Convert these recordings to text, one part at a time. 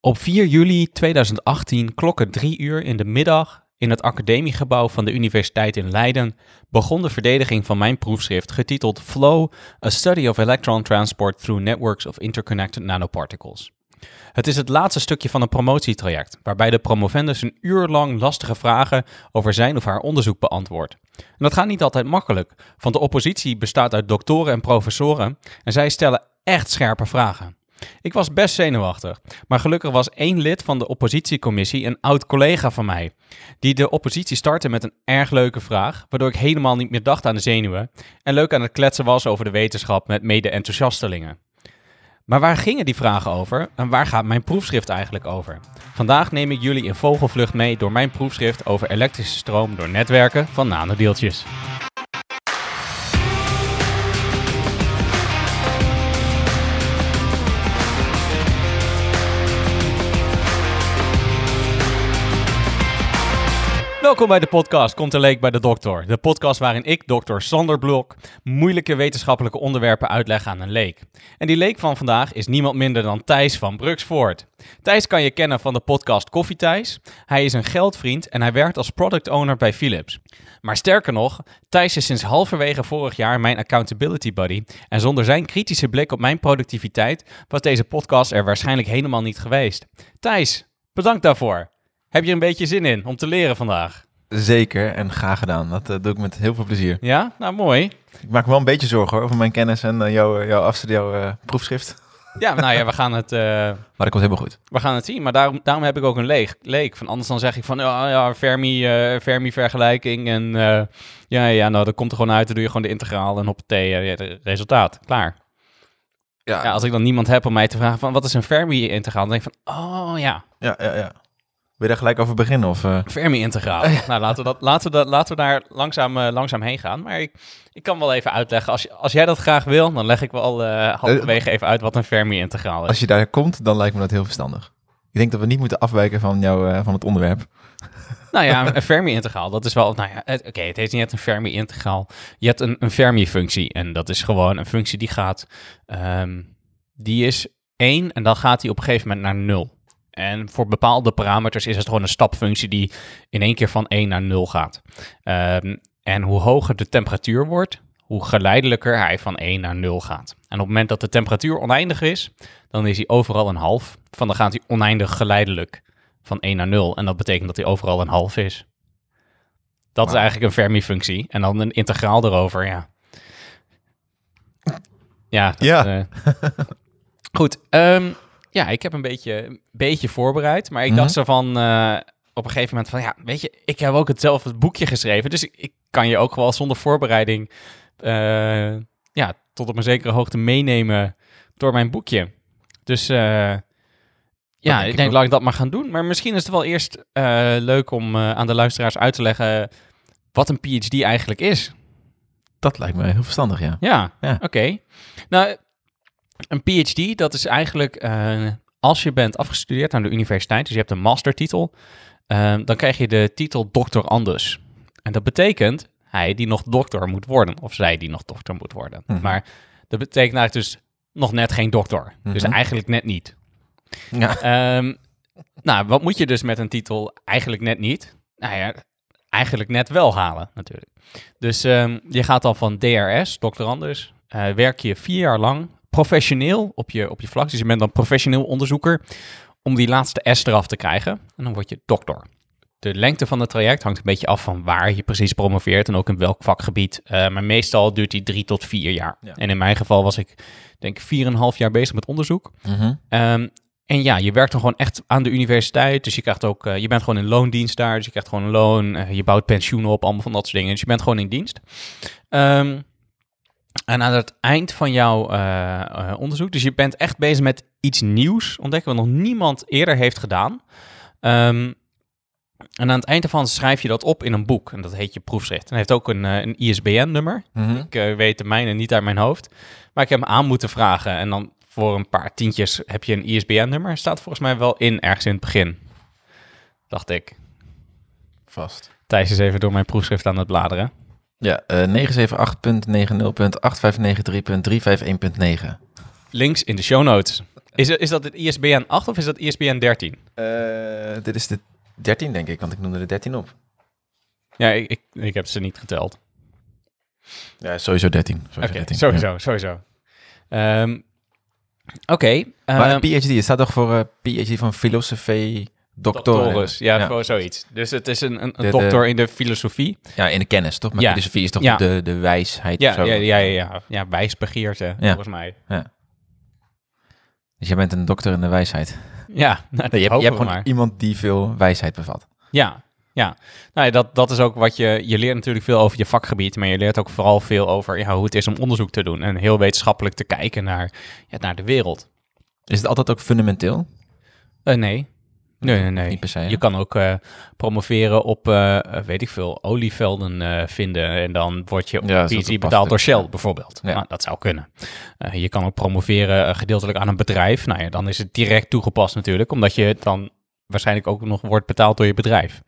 Op 4 juli 2018 klokken drie uur in de middag in het academiegebouw van de Universiteit in Leiden begon de verdediging van mijn proefschrift getiteld Flow, A Study of Electron Transport Through Networks of Interconnected Nanoparticles. Het is het laatste stukje van een promotietraject, waarbij de promovendus een uur lang lastige vragen over zijn of haar onderzoek beantwoordt. En dat gaat niet altijd makkelijk, want de oppositie bestaat uit doktoren en professoren en zij stellen echt scherpe vragen. Ik was best zenuwachtig, maar gelukkig was één lid van de oppositiecommissie een oud collega van mij, die de oppositie startte met een erg leuke vraag, waardoor ik helemaal niet meer dacht aan de zenuwen en leuk aan het kletsen was over de wetenschap met mede-enthousiastelingen. Maar waar gingen die vragen over en waar gaat mijn proefschrift eigenlijk over? Vandaag neem ik jullie in vogelvlucht mee door mijn proefschrift over elektrische stroom door netwerken van nanodeeltjes. Welkom bij de podcast Komt een Leek bij de Dokter. De podcast waarin ik, dokter Sander Blok, moeilijke wetenschappelijke onderwerpen uitleg aan een leek. En die leek van vandaag is niemand minder dan Thijs van Bruksvoort. Thijs kan je kennen van de podcast Koffie Thijs. Hij is een geldvriend en hij werkt als product owner bij Philips. Maar sterker nog, Thijs is sinds halverwege vorig jaar mijn accountability buddy. En zonder zijn kritische blik op mijn productiviteit was deze podcast er waarschijnlijk helemaal niet geweest. Thijs, bedankt daarvoor. Heb je een beetje zin in om te leren vandaag? Zeker en graag gedaan. Dat eh, doe ik met heel veel plezier. Ja, nou mooi. Ik maak me wel een beetje zorgen hoor, over mijn kennis en uh, jouw, jouw afstudeer uh, proefschrift. Ja, nou ja, we gaan het, Maar dat komt helemaal goed. we gaan het zien. Maar daarom, daarom heb ik ook een leeg, leek. Van anders dan zeg ik van, ja, ja Fermi, eh, Fermi-vergelijking. En eh, ja, ja, nou, dat komt er gewoon uit. Dan doe je gewoon de integraal en op het resultaat. Klaar. Ja, Ja, als ik dan niemand heb om mij te vragen van, wat is een Fermi-integraal? Dan denk ik van, oh ja, ja, ja, ja. Wil je daar gelijk over beginnen? Of, eh? Fermi-integraal. nou, laten we, dat, laten, we dat, laten we daar langzaam, eh, langzaam heen gaan. Maar ik, ik kan wel even uitleggen. Als, je- als jij dat graag wil, dan leg ik wel eh halverwege even uit wat een Fermi-integraal is. Als je daar komt, dan lijkt me dat heel verstandig. Ik denk dat we niet moeten afwijken van, jou, van het onderwerp. Nou ja, een Fermi-integraal, dat is wel... Nou ja, oké, het heet niet echt een Fermi-integraal. Je hebt een, een Fermi-functie en dat is gewoon een functie die gaat... ehm, die is 1 en dan gaat die op een gegeven moment naar 0. En voor bepaalde parameters is het gewoon een stapfunctie die in één keer van 1 naar 0 gaat. Ehm, en hoe hoger de temperatuur wordt, hoe geleidelijker hij van 1 naar 0 gaat. En op het moment dat de temperatuur oneindig is, dan is hij overal een half. Van dan gaat hij oneindig geleidelijk van 1 naar 0. En dat betekent dat hij overal een half is. Dat is eigenlijk een Fermi-functie. En dan een integraal erover, ja. Ja. dat, Ja. eh, goed. ehm, ja, ik heb een beetje, een beetje voorbereid. Maar ik Mhm. dacht zo van... eh, op een gegeven moment van... Ja, weet je, ik heb ook hetzelfde boekje geschreven. Dus ik, ik kan je ook wel zonder voorbereiding... eh, ja, tot op een zekere hoogte meenemen door mijn boekje. Dus... eh, ja, denk ik denk laat ik dat maar gaan doen. Maar misschien is het wel eerst leuk om aan de luisteraars uit te leggen wat een PhD eigenlijk is. Dat lijkt me heel verstandig, ja. Ja, Ja. oké. Nou, een PhD, dat is eigenlijk eh, als je bent afgestudeerd aan de universiteit, dus je hebt een mastertitel, eh, dan krijg je de titel doctor andus. En dat betekent hij die nog dokter moet worden, of zij die nog dokter moet worden. Mhm. Maar dat betekent eigenlijk dus nog net geen dokter. Dus Mhm. eigenlijk net niet. Ja, Ehm, nou, wat moet je dus met een titel eigenlijk net niet? Nou ja, eigenlijk net wel halen natuurlijk. Dus ehm, je gaat dan van DRS, doctorandus, eh werk je vier jaar lang professioneel op je, op je vlak. Dus je bent dan professioneel onderzoeker om die laatste S eraf te krijgen. En dan word je doctor. De lengte van het traject hangt een beetje af van waar je precies promoveert en ook in welk vakgebied. Eh, maar meestal duurt die drie tot vier jaar. Ja. En in mijn geval was ik denk ik vier en een half jaar bezig met onderzoek. Mhm. Ehm, en ja, je werkt dan gewoon echt aan de universiteit. Dus je krijgt ook, eh, je bent gewoon in loondienst daar. Dus je krijgt gewoon een loon. eh, je bouwt pensioen op, allemaal van dat soort dingen. Dus je bent gewoon in dienst. Ehm, en aan het eind van jouw eh, eh, onderzoek, dus je bent echt bezig met iets nieuws ontdekken wat nog niemand eerder heeft gedaan. Ehm, en aan het eind ervan schrijf je dat op in een boek. En dat heet je proefschrift. En het heeft ook een, eh, een ISBN-nummer. Mhm. Ik weet de mijne niet uit mijn hoofd. Maar ik heb hem aan moeten vragen. En dan voor een paar tientjes heb je een ISBN-nummer. Staat volgens mij wel in ergens in het begin. Dacht ik. Vast. Thijs is even door mijn proefschrift aan het bladeren. Ja, eh 978.90.8593.351.9. Links in de show notes. Is, is dat het ISBN 8 of is dat ISBN 13? Eh, dit is de 13, denk ik, want ik noemde de 13 op. Ja, ik, ik, ik heb ze niet geteld. Ja, sowieso 13. Sowieso Oké, 13. sowieso, Ja. sowieso. Ehm, Oké. Maar ehm, een PhD, het staat toch voor eh, PhD van filosofie. Doctorus, ja, ja. voor zoiets. Dus het is een, een, de- doctor in de filosofie. Ja, in de kennis, toch? Maar Ja. filosofie is toch Ja. de, de wijsheid Ja, of zo? ja, ja, ja, ja, ja, wijsbegeerte, Ja. volgens mij. Dus jij bent een dokter in de wijsheid. Ja, nou, Nee, je, hebt, je hebt gewoon iemand die veel wijsheid bevat. Ja, ja. Nou ja, dat, dat is ook wat je... Je leert natuurlijk veel over je vakgebied, maar je leert ook vooral veel over ja, hoe het is om onderzoek te doen. En heel wetenschappelijk te kijken naar, ja, naar de wereld. Is het altijd ook fundamenteel? Eh, nee. Nee, nee, nee. Niet per se? Je kan ook eh, promoveren op, eh, eh, weet ik veel, olievelden vinden. En dan word je op Ja, toepasselijk. betaald door Shell, bijvoorbeeld. Ja. Nou, dat zou kunnen. Je kan ook promoveren gedeeltelijk aan een bedrijf. Nou ja, dan is het direct toegepast natuurlijk. Omdat je dan waarschijnlijk ook nog wordt betaald door je bedrijf.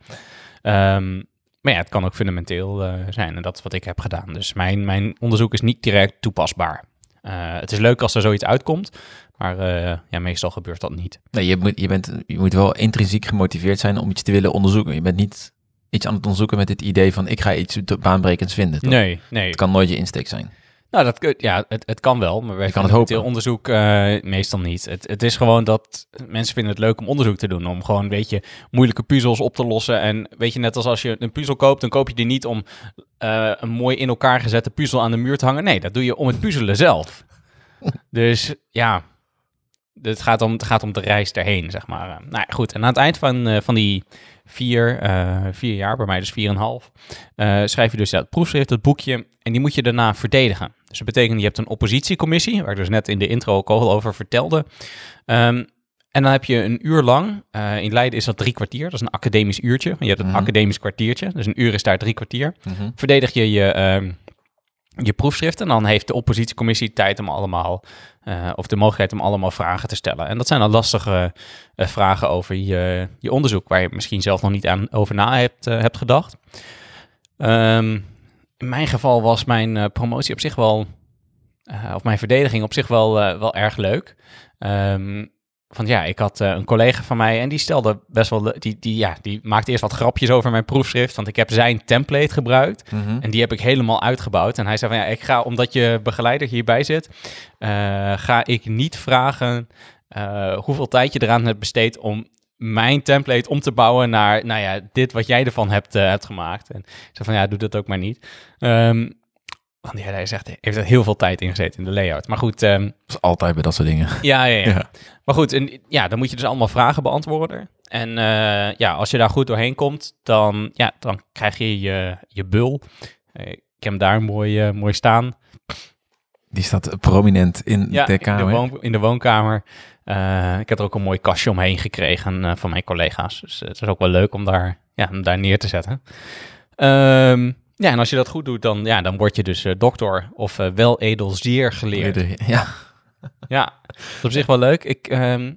Ehm, maar ja, het kan ook fundamenteel zijn. En dat is wat ik heb gedaan. Dus mijn, mijn onderzoek is niet direct toepasbaar. Het is leuk als er zoiets uitkomt. Maar eh, ja, meestal gebeurt dat niet. Nee, je moet, je, bent, je moet wel intrinsiek gemotiveerd zijn om iets te willen onderzoeken. Je bent niet iets aan het onderzoeken met het idee van ik ga iets baanbrekends vinden. toch? Nee, nee. Het kan nooit je insteek zijn. Nou, dat, ja, het, het kan wel, maar Je kan het hopen. onderzoek eh, meestal niet. Het, het is gewoon dat mensen vinden het leuk om onderzoek te doen. Om gewoon, weet je, moeilijke puzzels op te lossen. En weet je, net als als je een puzzel koopt, dan koop je die niet om eh, een mooi in elkaar gezette puzzel aan de muur te hangen. Nee, dat doe je om het puzzelen zelf. dus ja, het gaat om, het gaat om de reis erheen, zeg maar. Nou ja, goed, en aan het eind van, eh, van die vier, eh, vier jaar, bij mij dus vier en een half, eh, schrijf je dus ja, het proefschrift, het boekje, en die moet je daarna verdedigen. Dus dat betekent, je hebt een oppositiecommissie, waar ik dus net in de intro ook al over vertelde. Ehm, en dan heb je een uur lang, eh, in Leiden is dat drie kwartier, dat is een academisch uurtje. Je hebt een Mhm. academisch kwartiertje, dus een uur is daar drie kwartier. Mhm. Verdedig je je, ehm, je proefschrift en dan heeft de oppositiecommissie tijd om allemaal, eh, of de mogelijkheid om allemaal vragen te stellen. En dat zijn dan lastige eh, vragen over je, je onderzoek, waar je misschien zelf nog niet aan over na hebt, eh, hebt gedacht. Ehm, in mijn geval was mijn promotie op zich wel, of mijn verdediging op zich wel, wel erg leuk. Ehm, want ja, ik had eh, een collega van mij en die stelde best wel, die, die, ja, die maakte eerst wat grapjes over mijn proefschrift, want ik heb zijn template gebruikt. Mhm. En die heb ik helemaal uitgebouwd. En hij zei van ja, ik ga, omdat je begeleider hierbij zit, eh, ga ik niet vragen eh, hoeveel tijd je eraan hebt besteed om mijn template om te bouwen naar, nou ja, dit wat jij ervan hebt, hebt gemaakt. En ik zei van ja, doe dat ook maar niet. Ehm, want ja, hij zegt, heeft er heel veel tijd in gezeten in de layout. Maar goed, Dat is altijd bij dat soort dingen. ja, ja, ja. Ja. Maar goed, en, ja, dan moet je dus allemaal vragen beantwoorden. En eh, ja, als je daar goed doorheen komt, dan, ja, dan krijg je je, je bul. Eh, ik heb hem daar mooi, eh, mooi staan. Die staat prominent in Ja, de kamer. In, de woon, in de woonkamer. Ik heb er ook een mooi kastje omheen gekregen van mijn collega's. Dus het is ook wel leuk om daar, ja, daar neer te zetten. Ehm, ja, en als je dat goed doet, dan, ja, dan word je dus eh, dokter of eh wel edel zeer geleerd. Ja. Ja, dat is op zich wel leuk. Ik, ehm,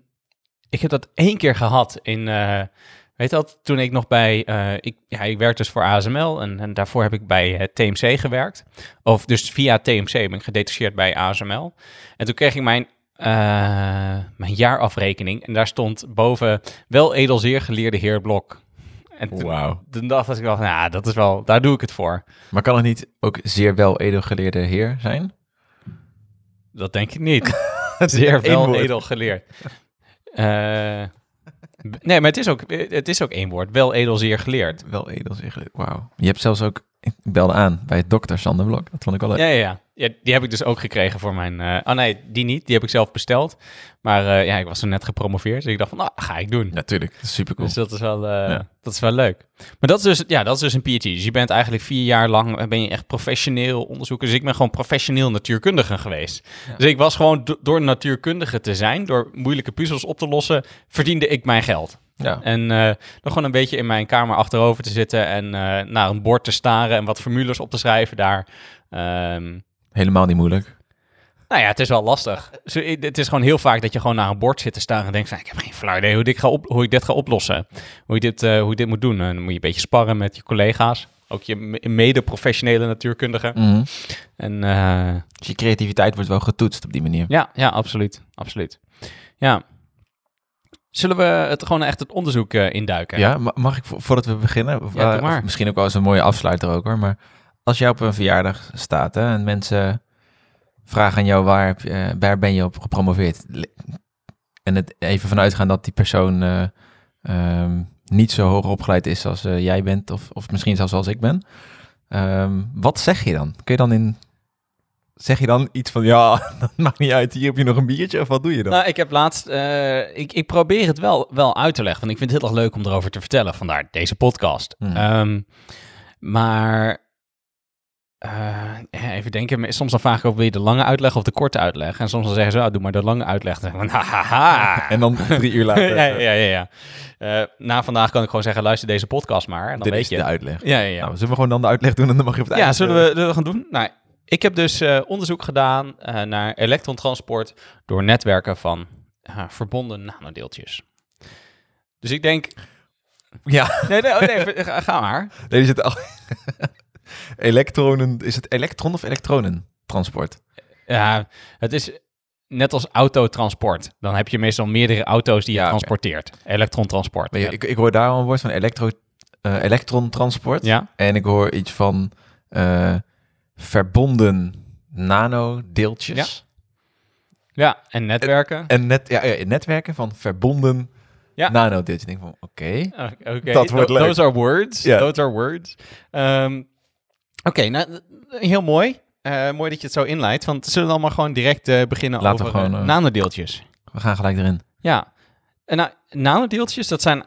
ik heb dat één keer gehad in, eh, weet dat, toen ik nog bij, eh, ik, ja, ik werk dus voor ASML en, en daarvoor heb ik bij TMC gewerkt. Of dus via TMC ben ik gedetacheerd bij ASML. En toen kreeg ik mijn, mijn jaarafrekening en daar stond boven wel edel zeer geleerde heer Blok. En toen, Wauw. toen dacht ik wel ja, dat is wel, daar doe ik het voor. Maar kan het niet ook zeer wel edelgeleerde heer zijn? Dat denk ik niet. Zeer wel woord. edel geleerd. Eh, b- nee, maar het is, ook, het is ook één woord. Wel edel zeer geleerd. Wel edel zeer geleerd. Wauw. Je hebt zelfs ook... Ik belde aan bij dokter Sander Blok. Dat vond ik wel leuk. Ja, ja, ja. ja die heb ik dus ook gekregen voor mijn... eh oh nee, die niet. Die heb ik zelf besteld. Maar eh, ja, ik was er net gepromoveerd. Dus ik dacht van, nou, ga ik doen. Natuurlijk. Super cool. Dus dat is, wel, eh, Ja. dat is wel leuk. Maar dat is, dus, ja, dat is dus een PhD. Dus je bent eigenlijk vier jaar lang ben je echt professioneel onderzoeker. Dus ik ben gewoon professioneel natuurkundige geweest. Dus ik was gewoon do- door natuurkundige te zijn, door moeilijke puzzels op te lossen, verdiende ik mijn geld. Ja. En eh, dan gewoon een beetje in mijn kamer achterover te zitten en eh, naar een bord te staren en wat formules op te schrijven daar. Ehm, Helemaal niet moeilijk. nou ja, het is wel lastig. Zo, Het is gewoon heel vaak dat je gewoon naar een bord zit te staan en denkt van, ik heb geen flauw idee hoe, ik ga op, hoe ik dit ga oplossen. Hoe, je dit, eh, hoe je dit moet doen. En dan moet je een beetje sparren met je collega's. Ook je me- mede-professionele natuurkundigen. Mhm. En Dus je creativiteit wordt wel getoetst op die manier. ja, ja, absoluut. absoluut. Ja. Zullen we het gewoon echt het onderzoek eh, induiken? Ja, ma- mag ik vo- voordat we beginnen? Ja, eh, misschien ook wel eens een mooie afsluiter ook hoor. Maar als jij op een verjaardag staat hè, en mensen vragen aan jou waar, heb je, eh, waar ben je op gepromoveerd? En het even vanuit gaan dat die persoon eh, ehm, niet zo hoog opgeleid is als jij bent, of, of misschien zelfs als ik ben. Ehm, wat zeg je dan? Kun je dan in. Zeg je dan iets van ja, dat maakt niet uit, hier heb je nog een biertje of wat doe je dan? Nou, ik heb laatst, eh, ik, ik probeer het wel, wel uit te leggen, want ik vind het heel erg leuk om erover te vertellen, vandaar deze podcast. Hmm. Ehm, maar, eh, even denken, soms dan vraag ik ook, wil je de lange uitleg of de korte uitleg? En soms dan zeggen ze, ah, doe maar de lange uitleg. Dan zeg ik, van, haha. en dan drie uur later. ja, ja, ja. ja. Eh, na vandaag kan ik gewoon zeggen, luister deze podcast maar, en dan dit weet is je. de uitleg. Ja, ja, ja. Nou, zullen we gewoon dan de uitleg doen en dan mag je op het Ja, zullen we, we gaan doen? Nou, ik heb dus eh, onderzoek gedaan eh, naar elektrontransport door netwerken van eh, verbonden nanodeeltjes. Dus ik denk... Ja, Nee, nee, oh, nee ga, ga maar. nee, zitten al... elektronen... Is het elektron of elektronentransport? Ja, het is net als autotransport. Dan heb je meestal meerdere auto's die je Ja, transporteert. Elektrontransport. Maar je- ik, ik hoor daar al een woord van elektro, elektrontransport. Ja, En ik hoor iets van verbonden nanodeeltjes. ja, en netwerken. En net, ja, ja, netwerken van verbonden Ja. nanodeeltjes. Ik denk van, oké. Oké, Dat wordt leuk. Those are words. Ja. Those are words. Oké, nou, heel mooi. Eh, mooi dat je het zo inleidt. Want zullen we maar gewoon direct eh, beginnen Laten we over gewoon, eh, eh, nanodeeltjes. We gaan gelijk erin. Ja, en nou, nanodeeltjes, dat zijn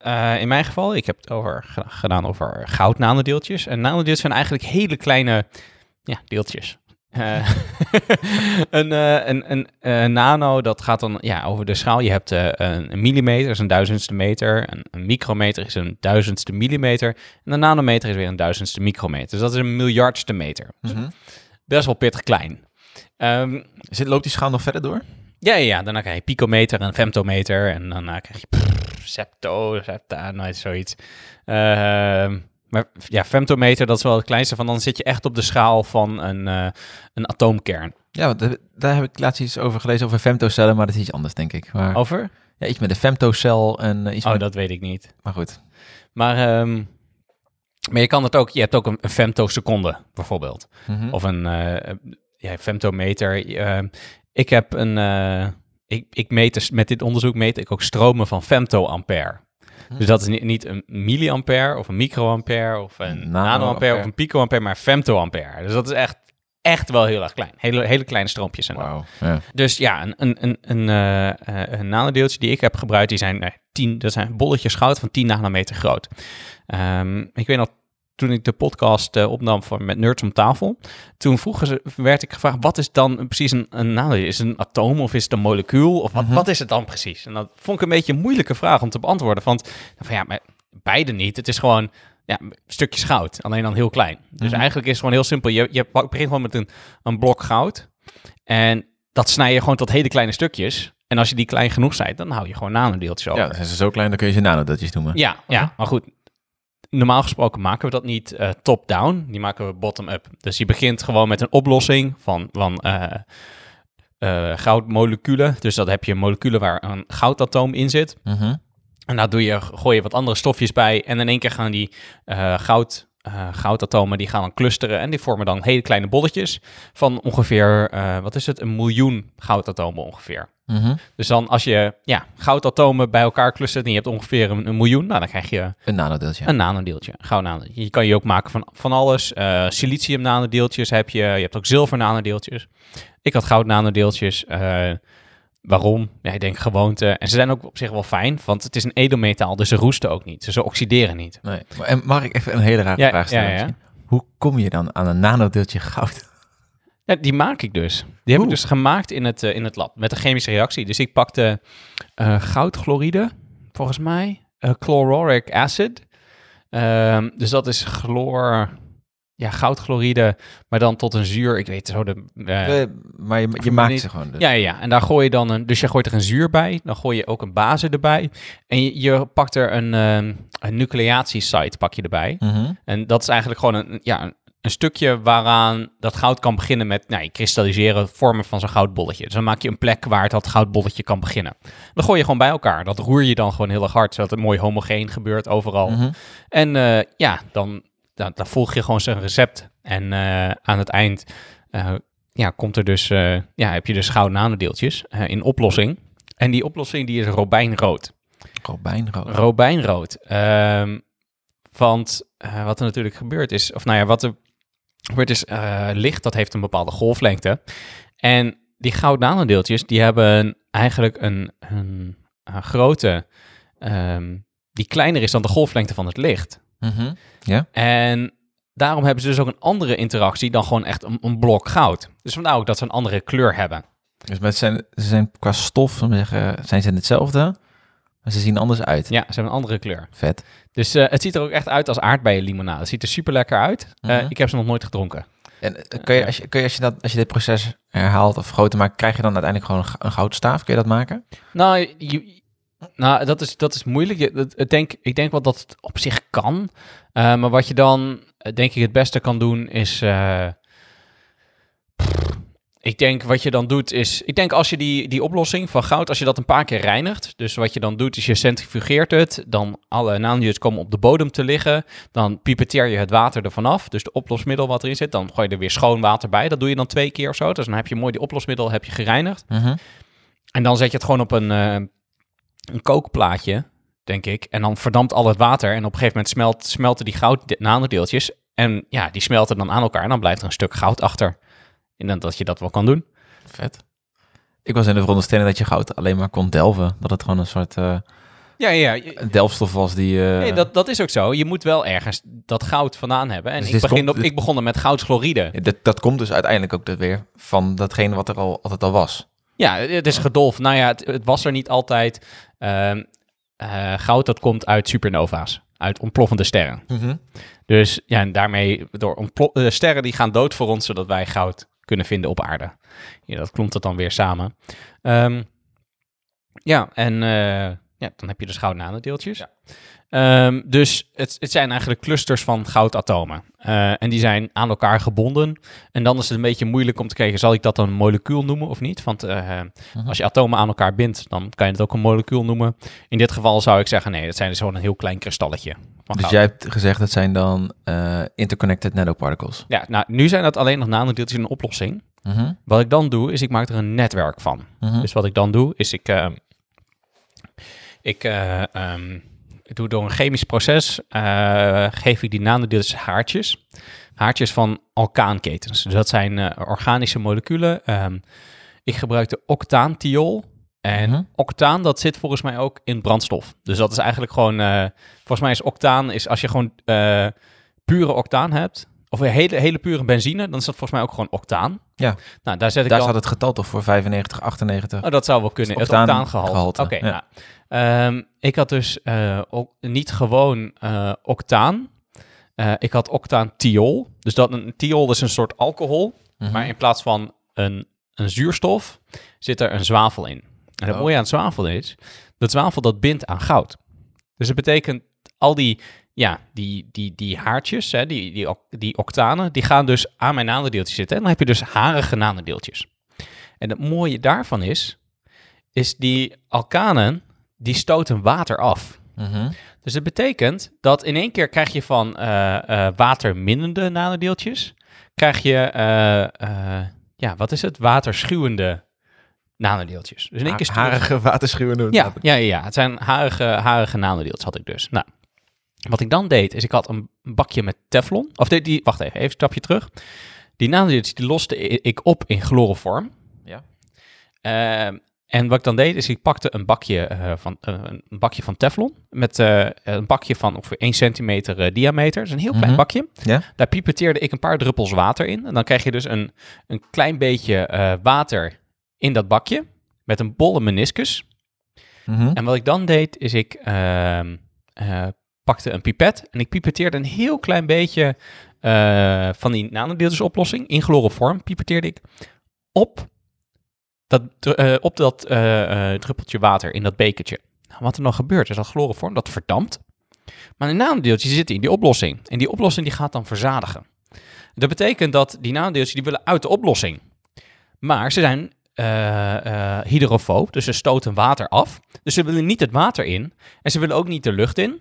eh, in mijn geval, ik heb het over, ge- gedaan over goudnanodeeltjes. En nanodeeltjes zijn eigenlijk hele kleine ja, deeltjes. Eh, een, eh, een, een eh, nano, dat gaat dan ja, over de schaal. Je hebt een, een millimeter, is een duizendste meter. Een, een micrometer is een duizendste millimeter. En een nanometer is weer een duizendste micrometer. Dus dat is een miljardste meter. Dus Mhm. best wel pittig klein. Ehm, Zit, loopt die schaal nog verder door? ja, ja, ja, daarna krijg je picometer en femtometer. En daarna krijg je septo, septa, nooit zoiets. Ehm, maar ja, femtometer, dat is wel het kleinste van. Dan zit je echt op de schaal van een, eh, een atoomkern. Ja, want daar- heb ik laatst iets over gelezen over femtocellen, maar dat is iets anders, denk ik. Maar, Over? ja, iets met de femtocel en eh, iets Oh, met... dat weet ik niet. Maar goed. Maar, ehm, maar je kan het ook, je hebt ook een, een femtoseconde bijvoorbeeld. Mhm. Of een eh, ja, femtometer. Ehm, ik heb een, ik, ik meet dus, met dit onderzoek meet ik ook stromen van femtoampère. Hm. Dus dat is niet, niet een milliampère of een microampère of een Nanoampère. nanoampère of een picoampère, maar femtoampère. Dus dat is echt, echt wel heel erg klein. Hele, hele kleine stroompjes. En. Ja. Dus ja, een, een, een, een, eh, eh, een nanodeeltje die ik heb gebruikt, die zijn, eh, 10, dat zijn bolletjes goud van 10 nanometer groot. Ehm, ik weet nog, toen ik de podcast eh, opnam voor, met Nerds om tafel, toen vroegen ze, werd ik gevraagd, wat is dan precies een, een nanodeeltje? Is het een atoom of is het een molecuul? Of wat, Mhm. wat is het dan precies? En dat vond ik een beetje een moeilijke vraag om te beantwoorden. Want van ja, maar beide niet. Het is gewoon ja, stukjes goud, alleen dan heel klein. Dus Mhm. eigenlijk is het gewoon heel simpel. Je, je begint gewoon met een, een blok goud. En dat snij je gewoon tot hele kleine stukjes. En als je die klein genoeg zijt, dan hou je gewoon nanodeeltjes over. ja, zijn ze zo klein, dan kun je ze nanodeeltjes noemen. Ja, ja, maar goed. Normaal gesproken maken we dat niet eh, top-down, die maken we bottom-up. Dus je begint gewoon met een oplossing van, van eh, goudmoleculen. Dus dat heb je moleculen waar een goudatoom in zit. Mhm. En daar doe je, gooi je wat andere stofjes bij. En in één keer gaan die goud, eh, goudatomen die gaan dan clusteren. En die vormen dan hele kleine bolletjes van ongeveer, eh, wat is het, een miljoen goudatomen ongeveer. Mhm. Dus dan als je ja, goudatomen bij elkaar clustert en je hebt ongeveer een, een miljoen, nou, dan krijg je Een nanodeeltje. een nanodeeltje, goud nanodeeltje. Je kan je ook maken van, van alles. Eh, silicium nanodeeltjes heb je, je hebt ook zilver nanodeeltjes. Ik had goud nanodeeltjes. Waarom? Ja, ik denk gewoonte. En ze zijn ook op zich wel fijn, want het is een edelmetaal, dus ze roesten ook niet. Ze oxideren niet. Nee. En mag ik even een hele rare Ja, vraag stellen? ja, ja. misschien? Hoe kom je dan aan een nanodeeltje goud? Die maak ik dus. Die heb ik dus gemaakt in het, eh, in het lab met een chemische reactie. Dus ik pakte eh goudchloride, volgens mij, eh, chlororic acid. Ehm, dus dat is chloor, ja, goudchloride, maar dan tot een zuur. Ik weet zo de. eh, Eh, maar je, je maakt niet. ze gewoon. Dus. ja, ja, en daar gooi je dan een. Dus je gooit er een zuur bij, dan gooi je ook een base erbij. En je, je pakt er een, ehm, een nucleatiesite pak je erbij. Mhm. En dat is eigenlijk gewoon een, ja, een- een stukje waaraan dat goud kan beginnen met nou, je kristalliseren, vormen van zo'n goudbolletje. Dus dan maak je een plek waar het dat goudbolletje kan beginnen. Dan gooi je gewoon bij elkaar. Dat roer je dan gewoon heel erg hard, zodat het mooi homogeen gebeurt overal. Mhm. En eh, ja, dan, dan, dan volg je gewoon zijn recept. En eh, aan het eind eh, ja, komt er dus, eh, ja, heb je dus gouden nanodeeltjes in oplossing. En die oplossing die is robijnrood. Robijnrood. Robijnrood. Ehm, want wat er natuurlijk gebeurt is, of nou ja, wat er gebeurt is, licht dat heeft een bepaalde golflengte. En die gouden nanodeeltjes, die hebben eigenlijk een, een, een grootte ehm, die kleiner is dan de golflengte van het licht. Mhm. En daarom hebben ze dus ook een andere interactie dan gewoon echt een, een blok goud. Dus vandaar ook dat ze een andere kleur hebben. Dus met zijn, ze zijn qua stof, zijn ze hetzelfde, maar ze zien anders uit. Ja, ze hebben een andere kleur. Vet. Dus eh, het ziet er ook echt uit als aardbeienlimonade. Het ziet er super lekker uit. Eh, Mhm. ik heb ze nog nooit gedronken. En eh, kun je, als je, kun je, als je, dat, als je dit proces herhaalt of groter maakt, krijg je dan uiteindelijk gewoon een goudstaaf? Kun je dat maken? Nou, je- nou dat, is, dat is moeilijk. Het denk, ik denk wel dat het op zich kan. Eh, maar wat je dan, eh, denk ik, het beste kan doen is... eh, ik denk wat je dan doet is... Ik denk als je die, die oplossing van goud, als je dat een paar keer reinigt... Dus wat je dan doet is je centrifugeert het. Dan alle nanodeeltjes komen op de bodem te liggen. Dan pipeteer je het water ervan af. Dus de oplosmiddel wat erin zit. Dan gooi je er weer schoon water bij. Dat doe je dan twee keer of zo. Dus dan heb je mooi die oplosmiddel heb je gereinigd. Mhm. En dan zet je het gewoon op een, een kookplaatje, denk ik. En dan verdampt al het water. En op een gegeven moment smelt, smelten die goud nanodeeltjes. En ja, die smelten dan aan elkaar. En dan blijft er een stuk goud achter. En dan dat je dat wel kan doen. Vet. Ik was in de veronderstelling dat je goud alleen maar kon delven. Dat het gewoon een soort eh, Ja, ja. een delfstof was die... eh, Nee, dat, dat is ook zo. Je moet wel ergens dat goud vandaan hebben. En Dus ik, begin komt- op, dit- ik begon er met goudchloride. dat, dat komt dus uiteindelijk ook weer van datgene wat er al, altijd al was. Ja, het is gedolven. Nou ja, het, het was er niet altijd. Ehm, eh, goud, dat komt uit supernova's. Uit ontploffende sterren. Dus ja, en daarmee door ontplo- eh, sterren die gaan dood voor ons, zodat wij goud kunnen vinden op aarde. Ja, dat klomt het dan weer samen. Ehm, ja, en eh, ja, dan heb je dus gouden nanodeeltjes. Ehm, dus het, het zijn eigenlijk clusters van goudatomen. Eh, en die zijn aan elkaar gebonden. En dan is het een beetje moeilijk om te kijken, zal ik dat dan een molecuul noemen of niet? Want eh, als je atomen aan elkaar bindt, dan kan je het ook een molecuul noemen. In dit geval zou ik zeggen, nee, dat zijn dus gewoon een heel klein kristalletje. Van Dus goud. jij hebt gezegd dat zijn dan eh, interconnected nanoparticles. Ja, nou, nu zijn dat alleen nog nanodeeltjes in een oplossing. Mhm. Wat ik dan doe, is ik maak er een netwerk van. Mhm. Dus wat ik dan doe, is ik, eh, ik eh, ehm, ik doe door een chemisch proces, eh, geef ik die nanodeeltjes haartjes. Haartjes van alkaanketens. Dus dat zijn eh, organische moleculen. Ehm, ik gebruik de octaantiol. En Mhm. octaan, dat zit volgens mij ook in brandstof. Dus dat is eigenlijk gewoon, volgens mij is octaan, is als je gewoon pure octaan hebt, of een hele, hele pure benzine, dan is dat volgens mij ook gewoon octaan. Ja. Nou, daar zet ik Daar dan... staat het getal toch voor 95, 98. Oh, dat zou wel kunnen. Het Het octaan- octaangehalte. gehalte, Oké, ja. nou. Ehm, ik had dus eh, ook niet gewoon eh, octaan. Eh, ik had octaantiol. Dus dat een thiol is een soort alcohol. Mhm. Maar in plaats van een, een zuurstof zit er een zwavel in. En het Oh. mooie aan het zwavel is, dat zwavel dat bindt aan goud. Dus het betekent al die, ja, die, die, die haartjes, hè, die, die, die octanen, die gaan dus aan mijn nanodeeltjes zitten. En dan heb je dus harige nanodeeltjes. En het mooie daarvan is, is die alkanen, die stoten water af. Mhm. Dus het betekent dat in één keer krijg je van eh, eh, waterminnende nanodeeltjes, krijg je, eh, ja, wat is het? Waterschuwende nanodeeltjes. Dus in één keer stuurt- Harige waterschuwende. ja, ja, ja, het zijn harige, harige nanodeeltjes had ik dus. Nou, wat ik dan deed, is ik had een bakje met teflon. Of die, die wacht even, even een stapje terug. Die nanodeeltjes, die loste ik op in chloroform. Ja. Ehm, en wat ik dan deed, is ik pakte een bakje, eh, van, eh, een bakje van teflon. Met eh, een bakje van ongeveer 1 centimeter diameter. Dat is een heel klein Mhm. bakje. Ja. Daar pipeteerde ik een paar druppels water in. En dan krijg je dus een, een klein beetje water in dat bakje. Met een bolle meniscus. Mhm. En wat ik dan deed, is ik ehm, eh, pakte een pipet en ik pipeteerde een heel klein beetje van die nanodeeltjesoplossing in chloroform, pipeteerde ik op dat, eh, op dat eh, eh, druppeltje water in dat bekertje. Nou, wat er dan gebeurt, is dat chloroform, dat verdampt. Maar de nanodeeltjes zitten in die oplossing. En die oplossing die gaat dan verzadigen. Dat betekent dat die nanodeeltjes die willen uit de oplossing. Maar ze zijn eh, hydrofoob, dus ze stoten water af. Dus ze willen niet het water in en ze willen ook niet de lucht in.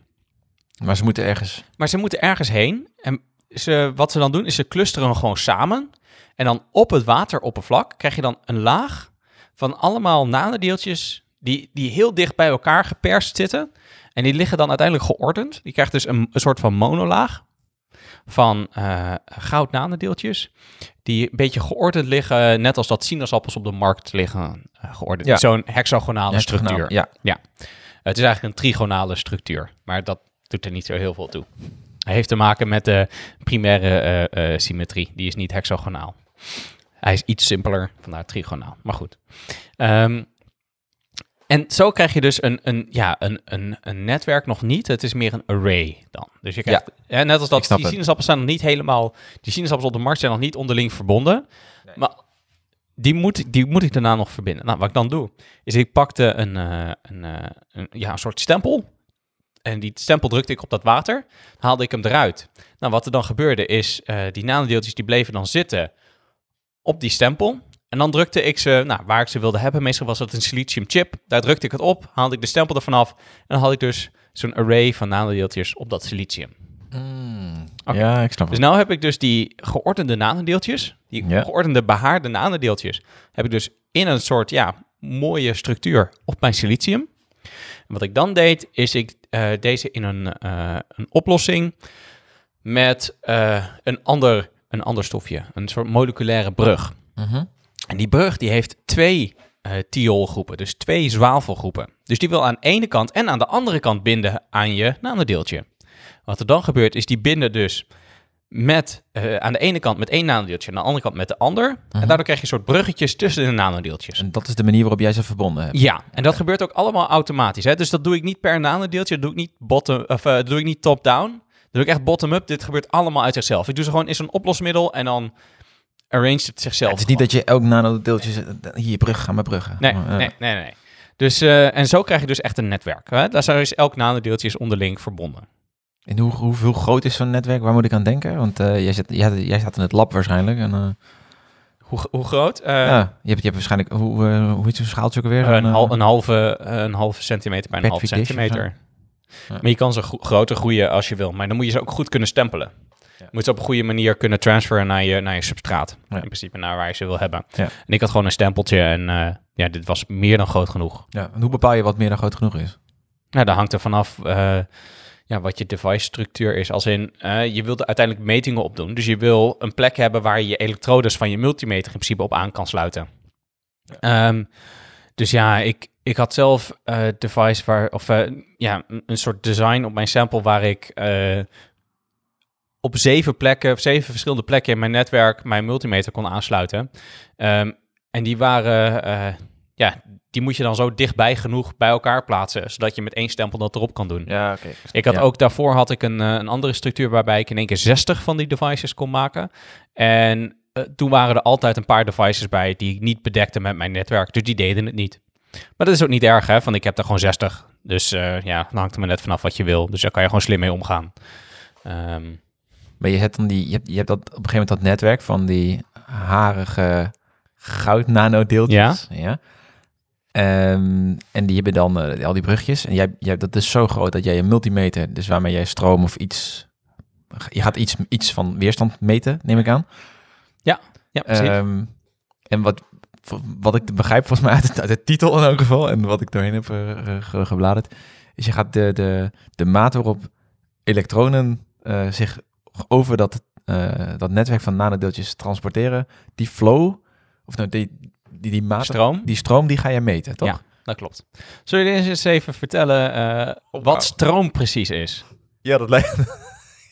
Maar ze moeten ergens... Maar ze moeten ergens heen. En ze, wat ze dan doen, is ze clusteren gewoon samen. En dan op het wateroppervlak krijg je dan een laag van allemaal nanodeeltjes die, die heel dicht bij elkaar geperst zitten. En die liggen dan uiteindelijk geordend. Die krijgt dus een, een soort van monolaag van uh, goud nanodeeltjes. Die een beetje geordend liggen, net als dat sinaasappels op de markt liggen uh, geordend. Ja. Zo'n hexagonale structuur. Ja. Het is eigenlijk een trigonale structuur, maar dat doet er niet zo heel veel toe. Hij heeft te maken met de primaire eh, eh, symmetrie. Die is niet hexagonaal. Hij is iets simpeler, vandaar trigonaal. Maar goed. Ehm, en zo krijg je dus een, een, ja, een, een, een netwerk nog niet. Het is meer een array dan. Dus je krijgt, hè, net als dat, die het. sinaasappels zijn nog niet helemaal... Die sinaasappels op de markt zijn nog niet onderling verbonden. Maar die moet, ik- die moet ik daarna nog verbinden. Nou, wat ik dan doe, is ik pakte een, eh, een, eh, een, ja, een soort stempel. En die stempel drukte ik op dat water. Haalde ik hem eruit. Nou, wat er dan gebeurde is, eh, die nanodeeltjes die bleven dan zitten op die stempel. En dan drukte ik ze, nou, waar ik ze wilde hebben. Meestal was dat een silicium chip. Daar drukte ik het op, haalde ik de stempel ervan af. En dan had ik dus zo'n array van nanodeeltjes op dat silicium. Mm, Oké. Ja, ik snap Dus het. nu heb ik dus die geordende nanodeeltjes, die geordende behaarde nanodeeltjes, heb ik dus in een soort ja, mooie structuur op mijn silicium. En wat ik dan deed, is ik eh, deze in een, eh, een oplossing met eh, een, ander, een ander stofje, een soort moleculaire brug. Mhm. En die brug die heeft twee eh thiolgroepen, dus twee zwavelgroepen. Dus die wil aan de ene kant en aan de andere kant binden aan je nanodeeltje. Wat er dan gebeurt is die binden dus met, eh, aan de ene kant met één nanodeeltje en aan de andere kant met de ander. En daardoor krijg je een soort bruggetjes tussen de nanodeeltjes. En dat is de manier waarop jij ze verbonden hebt. Ja, en dat gebeurt ook allemaal automatisch. Hè? Dus dat doe ik niet per nanodeeltje, dat doe ik niet, bottom, of, eh, dat doe ik niet top-down. Doe ik echt bottom-up. Dit gebeurt allemaal uit zichzelf. Ik doe ze gewoon in zo'n oplosmiddel en dan arrange het zichzelf. het is niet dat je elk nanodeeltje... Hier, brug, ga maar bruggen. Nee, nee, nee, nee. Dus, eh, en zo krijg je dus echt een netwerk. Hè? Daar is elk nanodeeltje is onderling verbonden. En hoe, hoeveel groot is zo'n netwerk? Waar moet ik aan denken? Want eh, jij, zit, jij, jij staat in het lab waarschijnlijk. En, eh, Hoe, hoe groot? Ja, je hebt, je hebt waarschijnlijk... Hoe, hoe heet zo'n schaaltje ook alweer? een, hal- een, halve, een halve centimeter bij een halve centimeter. Ja. Maar je kan ze gro- groter groeien als je wil. Maar dan moet je ze ook goed kunnen stempelen. Ja. Je moet ze op een goede manier kunnen transferen naar je, naar je substraat. Ja. In principe naar waar je ze wil hebben. En ik had gewoon een stempeltje en eh, ja, dit was meer dan groot genoeg. ja, en hoe bepaal je wat meer dan groot genoeg is? Nou, dat hangt er vanaf eh, ja, wat je device structuur is. Als in, eh, je wilt uiteindelijk metingen op doen. Dus je wil een plek hebben waar je je elektrodes van je multimeter in principe op aan kan sluiten. Ehm, dus ja, ik, ik had zelf eh device waar, of eh, ja, een, een soort design op mijn sample waar ik eh, op zeven plekken, op zeven verschillende plekken in mijn netwerk mijn multimeter kon aansluiten. Ehm, en die waren, ja, die moet je dan zo dichtbij genoeg bij elkaar plaatsen, zodat je met één stempel dat erop kan doen. Ja, oké. Ik had Ja. ook daarvoor had ik een, een andere structuur waarbij ik in één keer 60 van die devices kon maken. En toen waren er altijd een paar devices bij die ik niet bedekte met mijn netwerk. Dus die deden het niet. Maar dat is ook niet erg, hè? Want ik heb er gewoon 60. Dus eh, ja, dan hangt er maar net vanaf wat je wil. Dus daar kan je gewoon slim mee omgaan. Ehm, Maar je hebt dan die, je hebt, je hebt dat op een gegeven moment dat netwerk van die harige goud nanodeeltjes. Ja. Ehm, en die hebben dan eh, al die brugjes. En jij, jij, dat is zo groot dat jij een multimeter, dus waarmee jij stroom of iets, je gaat iets, iets van weerstand meten, neem ik aan. ja, precies. Ehm, en wat, wat ik begrijp volgens mij uit, de- uit de titel in elk geval, en wat ik doorheen heb ge- ge- gebladerd, is je gaat de, de, de maat waarop elektronen eh, zich over dat, eh, dat netwerk van nanodeeltjes transporteren, die flow, of nou, die, die, die maat, Stroom? die stroom, die ga je meten, toch? Ja, dat klopt. Zullen we eens even vertellen eh, wat stroom precies is? Ja, dat lijkt...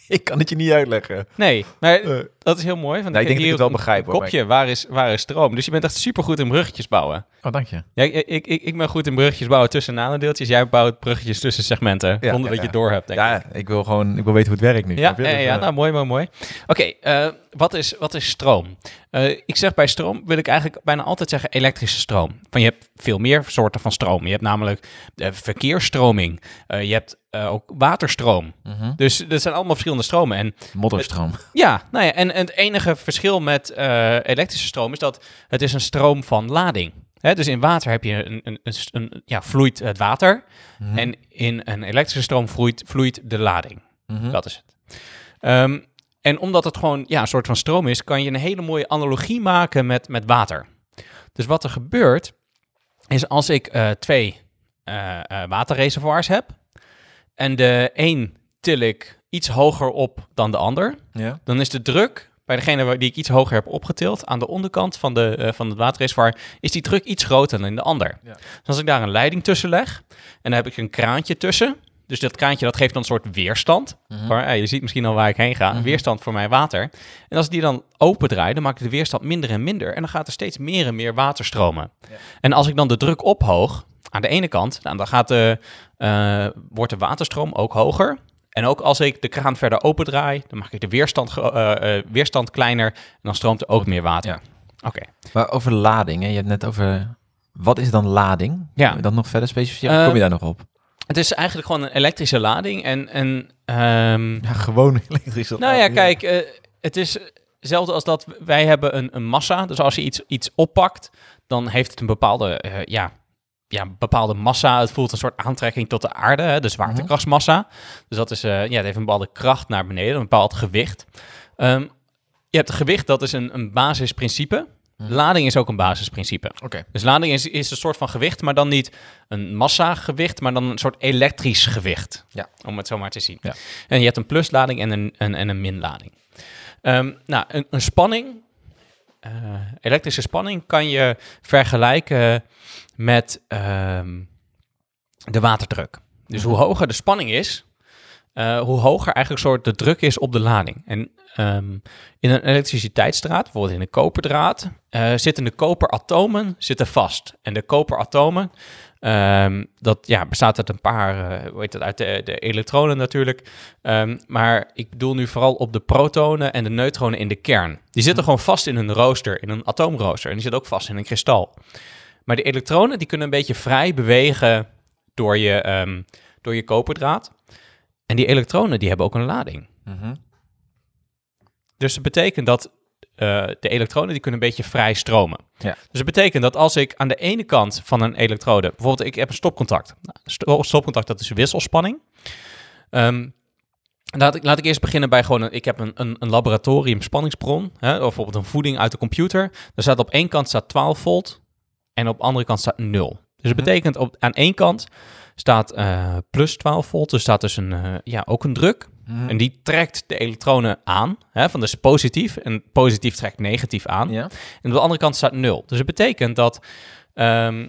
ik kan het je niet uitleggen. Nee, maar Eh, dat is heel mooi. Want Nou, ik denk dat ik het wel begrijp, hoor, Kopje, waar is, waar is stroom? Dus je bent echt supergoed in bruggetjes bouwen. oh, dank je. Ja, ik, ik, ik, ben goed in bruggetjes bouwen tussen nanodeeltjes. Jij bouwt bruggetjes tussen segmenten, Ja, zonder ja, dat je het door hebt, denk ik. Ja, ik wil gewoon ik wil weten hoe het werkt nu. Ja, ja, Dus, eh, nou mooi, mooi, mooi. Oké, eh, wat, is, wat is stroom? Eh, ik zeg bij stroom wil ik eigenlijk bijna altijd zeggen elektrische stroom. Van je hebt veel meer soorten van stroom. Je hebt namelijk de verkeersstroming. Eh, je hebt ook waterstroom. Mhm. Dus dat zijn allemaal verschillende stromen. En Modderstroom. ja, nou ja, en, en het enige verschil met elektrische stroom is dat het is een stroom van lading. Hè, dus in water heb je een, een, een, een- ja, vloeit het water. Mhm. En in een elektrische stroom vloeit, vloeit de lading. Mhm. Dat is het. Ehm, en omdat het gewoon ja, een soort van stroom is, kan je een hele mooie analogie maken met, met water. Dus wat er gebeurt, is als ik eh, twee eh, eh, waterreservoirs heb. En de een til ik iets hoger op dan de ander. Ja. Dan is de druk bij degene die ik iets hoger heb opgetild, aan de onderkant van, de, van het waterreservoir, is die druk iets groter dan in de ander. Ja. Dus als ik daar een leiding tussen leg, en dan heb ik een kraantje tussen, dus dat kraantje dat geeft dan een soort weerstand. Mhm. Waar, eh, je ziet misschien al waar ik heen ga, een Mhm. weerstand voor mijn water. En als ik die dan open draai, dan maak ik de weerstand minder en minder. En dan gaat er steeds meer en meer water stromen. Ja. En als ik dan de druk ophoog, aan de ene kant, nou, dan gaat de, eh, wordt de waterstroom ook hoger. En ook als ik de kraan verder opendraai, dan maak ik de weerstand, eh, eh, weerstand kleiner en dan stroomt er ook meer water. Ja. Oké. Maar over lading, hè? je hebt net over... Wat is dan lading? Ja. Dat nog verder specificeren? Eh, Kom je daar nog op? Het is eigenlijk gewoon een elektrische lading. En, en ehm, Ja, gewoon elektrische nou ja, kijk, eh, het is hetzelfde als dat wij hebben een, een massa. Dus als je iets, iets oppakt, dan heeft het een bepaalde, eh, ja, ja, bepaalde massa. Het voelt een soort aantrekking tot de aarde, hè, de zwaartekrachtsmassa. Dus dat is, eh, ja, het heeft een bepaalde kracht naar beneden, een bepaald gewicht. Ehm, je hebt het gewicht, dat is een, een basisprincipe. Mhm. Lading is ook een basisprincipe. Oké. Dus lading is, is een soort van gewicht, maar dan niet een massa-gewicht, maar dan een soort elektrisch gewicht. Ja. Om het zo maar te zien. Ja. En je hebt een pluslading en een, een, en een minlading. Ehm, nou, een, een spanning, eh, elektrische spanning, kan je vergelijken met ehm, de waterdruk. Dus hoe hoger de spanning is, eh, hoe hoger eigenlijk soort de druk is op de lading. En ehm, in een elektriciteitsdraad, bijvoorbeeld in een koperdraad, eh, zitten de koperatomen zitten vast. En de koperatomen, ehm, dat ja, bestaat uit een paar, eh, hoe heet dat, uit de, de elektronen natuurlijk. Ehm, maar ik bedoel nu vooral op de protonen en de neutronen in de kern. Die zitten gewoon vast in een rooster, in een atoomrooster. En die zitten ook vast in een kristal. Maar de elektronen die kunnen een beetje vrij bewegen door je, door je koperdraad. En die elektronen die hebben ook een lading. Mhm. Dus dat betekent dat eh, de elektronen die kunnen een beetje vrij stromen. Ja. Dus dat betekent dat als ik aan de ene kant van een elektrode, bijvoorbeeld ik heb een stopcontact. Nou, sto- stopcontact dat is wisselspanning. Ehm, laat, ik, laat ik eerst beginnen bij gewoon, een, ik heb een, een, een laboratorium spanningsbron, hè, of bijvoorbeeld een voeding uit de computer. Er staat op één kant staat 12 volt en op de andere kant staat 0. Dus dat Mhm. betekent op, aan één kant staat eh, plus 12 volt, er staat dus een, eh, ja, ook een druk. Mhm. En die trekt de elektronen aan, hè, van dus positief. En positief trekt negatief aan. Ja. En op de andere kant staat nul. Dus het betekent dat ehm,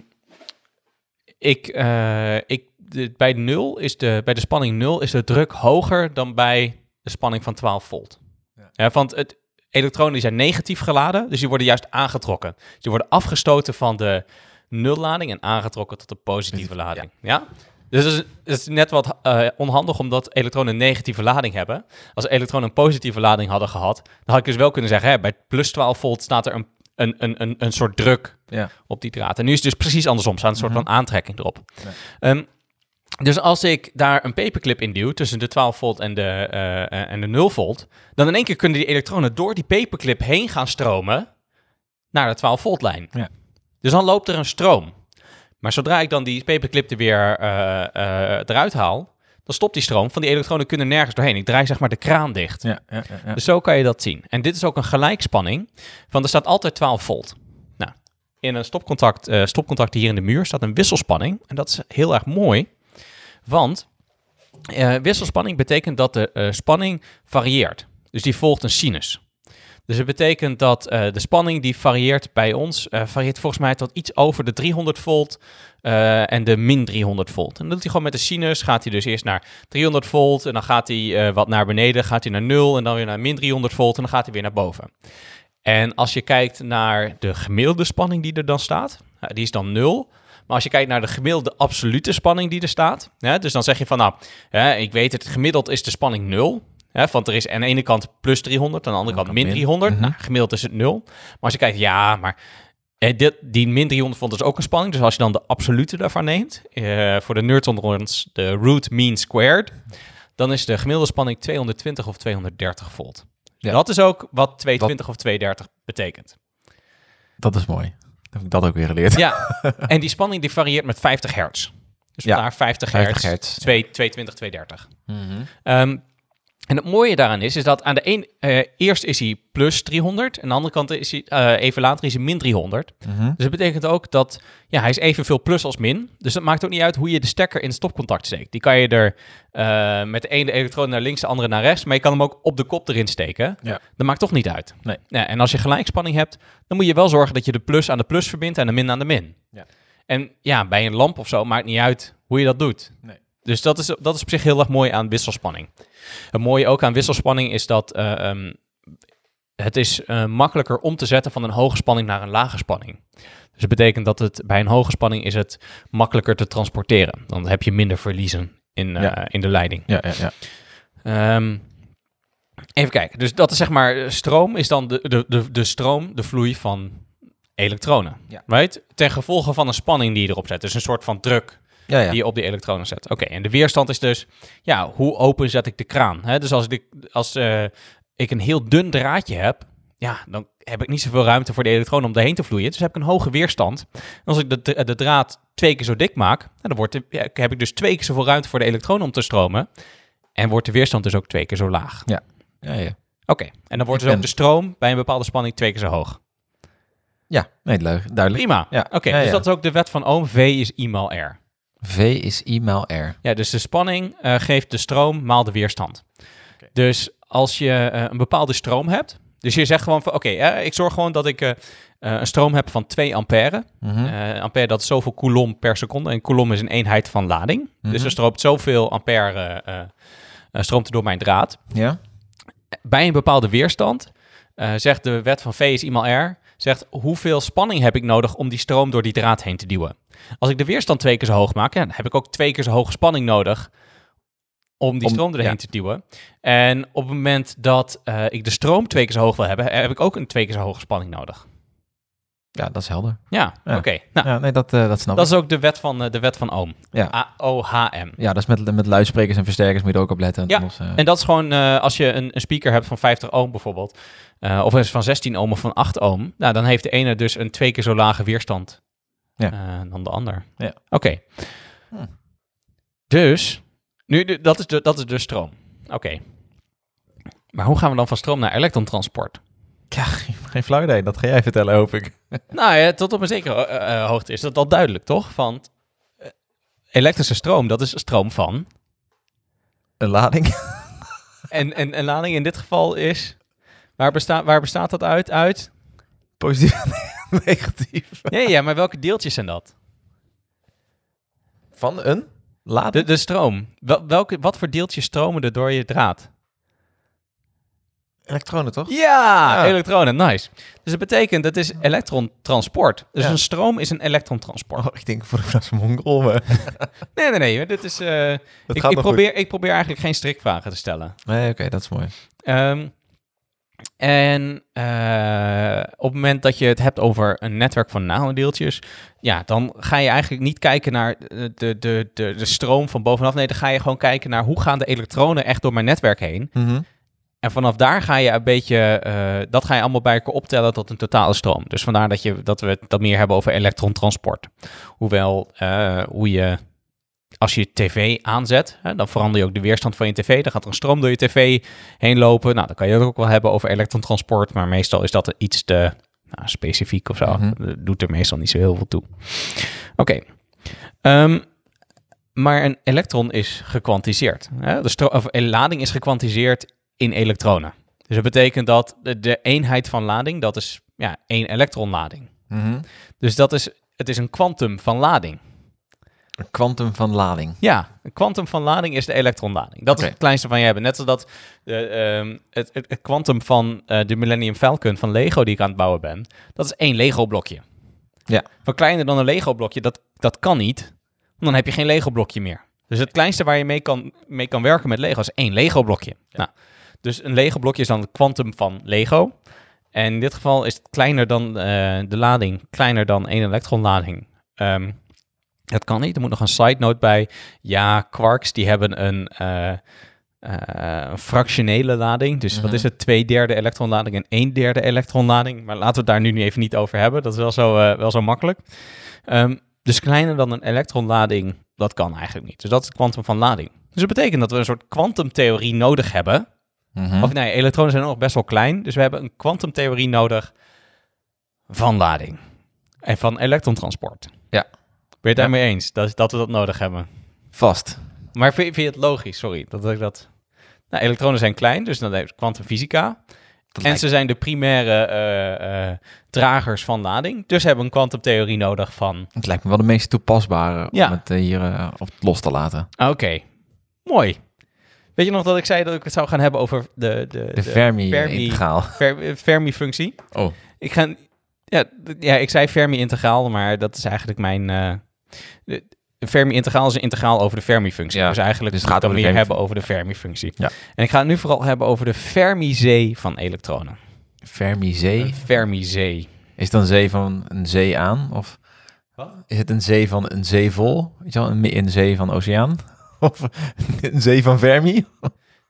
ik, eh, ik de, bij nul is de, bij de spanning nul is de druk hoger dan bij de spanning van 12 volt. Ja. Ja, want het, elektronen die zijn negatief geladen, dus die worden juist aangetrokken. Dus die worden afgestoten van de nullading en aangetrokken tot de positieve lading. Ja? Dus het is, het is net wat eh, onhandig omdat elektronen een negatieve lading hebben. Als elektronen een positieve lading hadden gehad, dan had ik dus wel kunnen zeggen, hè, bij plus 12 volt staat er een, een, een, een, een soort druk Ja. op die draad. En nu is het dus precies andersom, staat een soort Mhm. van aantrekking erop. Ja. Ehm, dus als ik daar een paperclip in duw tussen de 12 volt en de, eh, en de 0 volt, dan in één keer kunnen die elektronen door die paperclip heen gaan stromen naar de 12 volt lijn. Ja. Dus dan loopt er een stroom. Maar zodra ik dan die paperclip er weer eh, eh, eruit haal, dan stopt die stroom, van die elektronen kunnen nergens doorheen. Ik draai zeg maar de kraan dicht. Ja, ja, ja. Dus zo kan je dat zien. En dit is ook een gelijkspanning, want er staat altijd 12 volt. Nou, in een stopcontact, eh, stopcontact hier in de muur staat een wisselspanning. En dat is heel erg mooi, want wisselspanning betekent dat de spanning varieert. Dus die volgt een sinus. Dus het betekent dat eh, de spanning die varieert bij ons, eh, varieert volgens mij tot iets over de 300 volt eh, en de min 300 volt. En dan doet hij gewoon met de sinus, gaat hij dus eerst naar 300 volt en dan gaat hij wat naar beneden, gaat hij naar 0 en dan weer naar min 300 volt en dan gaat hij weer naar boven. En als je kijkt naar de gemiddelde spanning die er dan staat, die is dan 0. Maar als je kijkt naar de gemiddelde absolute spanning die er staat, hè, dus dan zeg je van nou, hè, ik weet het, gemiddeld is de spanning 0. Hè, want er is aan de ene kant plus 300, aan de andere kant min kant min. 300. Mhm. Nou, gemiddeld is het 0. Maar als je kijkt, ja, maar eh, dit, die min 300 vond dus ook een spanning. Dus als je dan de absolute daarvan neemt, eh, voor de nerds onder ons, de root mean squared, dan is de gemiddelde spanning 220 of 230 volt. Ja. Dat is ook wat 220 of 230 betekent. Dat is mooi. Heb ik dat ook weer geleerd. Ja, en die spanning die varieert met 50 hertz. Dus Ja, vandaar 50, 50 hertz, hertz. 2, 220, 230. Mhm. Ehm, en het mooie daaraan is, is dat aan de een, eh, eerst is hij plus 300 en aan de andere kant is hij, eh, even later is hij min 300. Mhm. Dus dat betekent ook dat ja, hij is evenveel plus als min. Dus dat maakt ook niet uit hoe je de stekker in het stopcontact steekt. Die kan je er eh, met de ene elektroon naar links, de andere naar rechts, maar je kan hem ook op de kop erin steken. Ja. Dat maakt toch niet uit. Nee. Ja, en als je gelijkspanning hebt, dan moet je wel zorgen dat je de plus aan de plus verbindt en de min aan de min. Ja. En ja, bij een lamp of zo maakt niet uit hoe je dat doet. Nee. Dus dat is, dat is op zich heel erg mooi aan wisselspanning. Het mooie ook aan wisselspanning is dat eh, ehm, het is eh, makkelijker om te zetten van een hoge spanning naar een lage spanning. Dus dat betekent dat het bij een hoge spanning is het makkelijker te transporteren. Dan heb je minder verliezen in, eh, Ja. in de leiding. Ja, ja, ja. Ehm, even kijken. Dus dat is zeg maar, stroom is dan de, de, de, de stroom, de vloei van elektronen. Ja. Right? Ten gevolge van een spanning die je erop zet. Dus een soort van druk ja, ja. die je op die elektronen zet. Oké, en de weerstand is dus, ja, hoe open zet ik de kraan? Hè? Dus als, ik, als eh, ik een heel dun draadje heb, ja, dan heb ik niet zoveel ruimte voor de elektronen om erheen te vloeien. Dus heb ik een hoge weerstand. En als ik de, de, draad twee keer zo dik maak, nou, dan wordt de, ja, heb ik dus twee keer zoveel ruimte voor de elektronen om te stromen. En wordt de weerstand dus ook twee keer zo laag. ja, ja. Oké, en dan wordt Ik dus ook de stroom bij een bepaalde spanning twee keer zo hoog. Ja, nee. Duidelijk. Prima. Ja. Oké, Ja, dus ja. dat is ook de wet van Ohm. V is I maal R. V is I maal R. Ja, dus de spanning eh, geeft de stroom maal de weerstand. Oké. Dus als je eh, een bepaalde stroom hebt, dus je zegt gewoon van oké, eh, ik zorg gewoon dat ik eh, eh, een stroom heb van 2 ampère. Mhm. Eh, ampère dat is zoveel coulomb per seconde en coulomb is een eenheid van lading. Mhm. Dus er stroomt zoveel ampère eh, eh, stroomt er door mijn draad. ja? Bij een bepaalde weerstand eh, zegt de wet van V is I maal R, zegt hoeveel spanning heb ik nodig om die stroom door die draad heen te duwen. Als ik de weerstand twee keer zo hoog maak, ja, dan heb ik ook twee keer zo hoge spanning nodig om die Om- stroom erheen ja. te duwen. En op het moment dat eh, ik de stroom twee keer zo hoog wil hebben, heb ik ook een twee keer zo hoge spanning nodig. Ja, dat is helder. Ja, Ja. oké. Nou, Ja, nee, dat, eh, dat snap dat ik. is ook de wet van, eh, de wet van Ohm. Ja. A-O-H-M. Ja, dat is met, met luidsprekers en versterkers moet je er ook op letten. Ja, Anders, eh, En dat is gewoon, als je een, een speaker hebt van 50 ohm bijvoorbeeld, of is van 16 ohm of van 8 ohm, nou, dan heeft de ene dus een twee keer zo lage weerstand Ja. dan de ander. Ja. Oké. Hm. Dus, nu, dat, is de, dat is de stroom. Oké. Maar hoe gaan we dan van stroom naar elektrontransport? Ja, geen flauw idee. Dat ga jij vertellen, hoop ik. nou ja, tot op een zekere eh, eh, hoogte is dat al duidelijk, toch? Want eh, elektrische stroom, dat is stroom van. Een lading? En, en, en lading in dit geval is. Waar, bestaat waar bestaat dat uit? Uit? Positief negatief. Ja, ja, maar welke deeltjes zijn dat? Van een lading? De, de stroom. Wel, welke, wat voor deeltjes stromen er door je draad? Elektronen, toch? Ja, Ja. elektronen, nice. Dus dat betekent, het is elektrontransport. Dus Ja. een stroom is een elektrontransport. Oh, ik denk voor de een mongol. Nee, nee, nee. Dit is, eh, Dat ik, probeer, ik probeer eigenlijk geen strikvragen te stellen. Nee, oké, dat is mooi. Ehm, en eh, op het moment dat je het hebt over een netwerk van nanodeeltjes, ja, dan ga je eigenlijk niet kijken naar de, de, de, de, stroom van bovenaf. Nee, dan ga je gewoon kijken naar hoe gaan de elektronen echt door mijn netwerk heen. Mhm. En vanaf daar ga je een beetje, eh, dat ga je allemaal bij elkaar optellen tot een totale stroom. Dus vandaar dat, je, dat we het dat meer hebben over elektrontransport. Hoewel, eh, hoe je, als je tv aanzet, hè, dan verander je ook de weerstand van je tv. Dan gaat er een stroom door je tv heen lopen. Nou, dan kan je het ook wel hebben over elektrontransport. Maar meestal is dat iets te nou, specifiek of zo. Mhm. Dat doet er meestal niet zo heel veel toe. Oké. Ehm, maar een elektron is gekwantiseerd. Hè? De of lading is gekwantiseerd in elektronen. Dus dat betekent dat de, de eenheid van lading, dat is ja, één elektronlading. Mhm. Dus dat is, het is een kwantum van lading. Een kwantum van lading. Ja, een kwantum van lading is de elektronlading. Dat is het kleinste van je hebben. Net zoals dat de, ehm, het, kwantum van eh, de Millennium Falcon van Lego die ik aan het bouwen ben, dat is één Lego-blokje. Ja. Van kleiner dan een Lego-blokje, dat, dat kan niet. Dan heb je geen Lego-blokje meer. Dus het kleinste waar je mee kan, mee kan werken met Lego is één Lego-blokje. Nou, dus een Lego-blokje is dan het kwantum van Lego. En in dit geval is het kleiner dan eh, de lading, kleiner dan één elektronlading. Ehm dat kan niet, er moet nog een side note bij. Ja, quarks die hebben een eh, eh, fractionele lading. Dus wat Mhm. is het? Twee derde elektronlading en één derde elektronlading. Maar laten we het daar nu even niet over hebben. Dat is wel zo, wel zo makkelijk. Ehm, dus kleiner dan een elektronlading, dat kan eigenlijk niet. Dus dat is het kwantum van lading. Dus dat betekent dat we een soort kwantumtheorie nodig hebben. Mhm. Of nee, elektronen zijn nog best wel klein. Dus we hebben een kwantumtheorie nodig van lading. En van elektrontransport. Ja. Ben je het daarmee eens dat, dat we dat nodig hebben? Vast. Maar vind, vind je het logisch? Sorry, dat ik dat... Nou, elektronen zijn klein, dus dan je kwantumfysica. En lijkt- ze zijn de primaire eh, dragers van lading. Dus hebben we een kwantumtheorie nodig van... Het lijkt me wel de meest toepasbare Ja. om het eh, hier op los te laten. Oké, mooi. Weet je nog dat ik zei dat ik het zou gaan hebben over de... De, De Fermi-integraal. Fermi, Fer- Fermi-functie? Oh. Ik ga... Ja, ja, ik zei Fermi-integraal, maar dat is eigenlijk mijn... eh, de, Fermi-integraal is een integraal over de Fermi-functie. Ja, dus eigenlijk dus het het gaat de meer hebben over de Fermi-functie. Ja. En ik ga het nu vooral hebben over de Fermi-zee van elektronen. Fermi-zee. Fermi-zee. Is het een zee van een zee aan? Of Wat? is het een zee van een zee vol? Wel, een, een zee van oceaan? Of een zee van Fermi?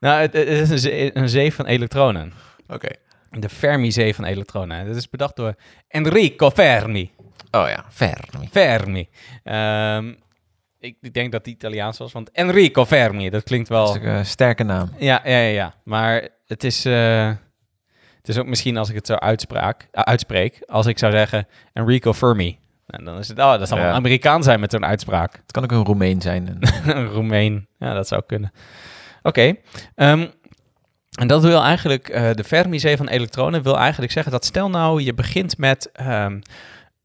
Nou, het, het is een zee, een zee van elektronen. Oké. De Fermi-zee van elektronen. Dat is bedacht door Enrico Fermi. Oh ja, Fermi. Fermi. Ehm, ik, ik denk dat die Italiaans was, want Enrico Fermi, dat klinkt wel... Dat is ook een sterke naam. Ja, ja, ja, ja. Maar het is, eh, het is ook misschien als ik het zo uitspraak, uh, uitspreek, als ik zou zeggen Enrico Fermi. En dan is het, oh, dat zal wel Ja. een Amerikaan zijn met zo'n uitspraak. Het kan ook een Roemeen zijn. En- een Roemeen. Ja, dat zou kunnen. Oké. ehm, en dat wil eigenlijk, eh, de Fermi-zee van elektronen wil eigenlijk zeggen dat stel nou je begint met ehm,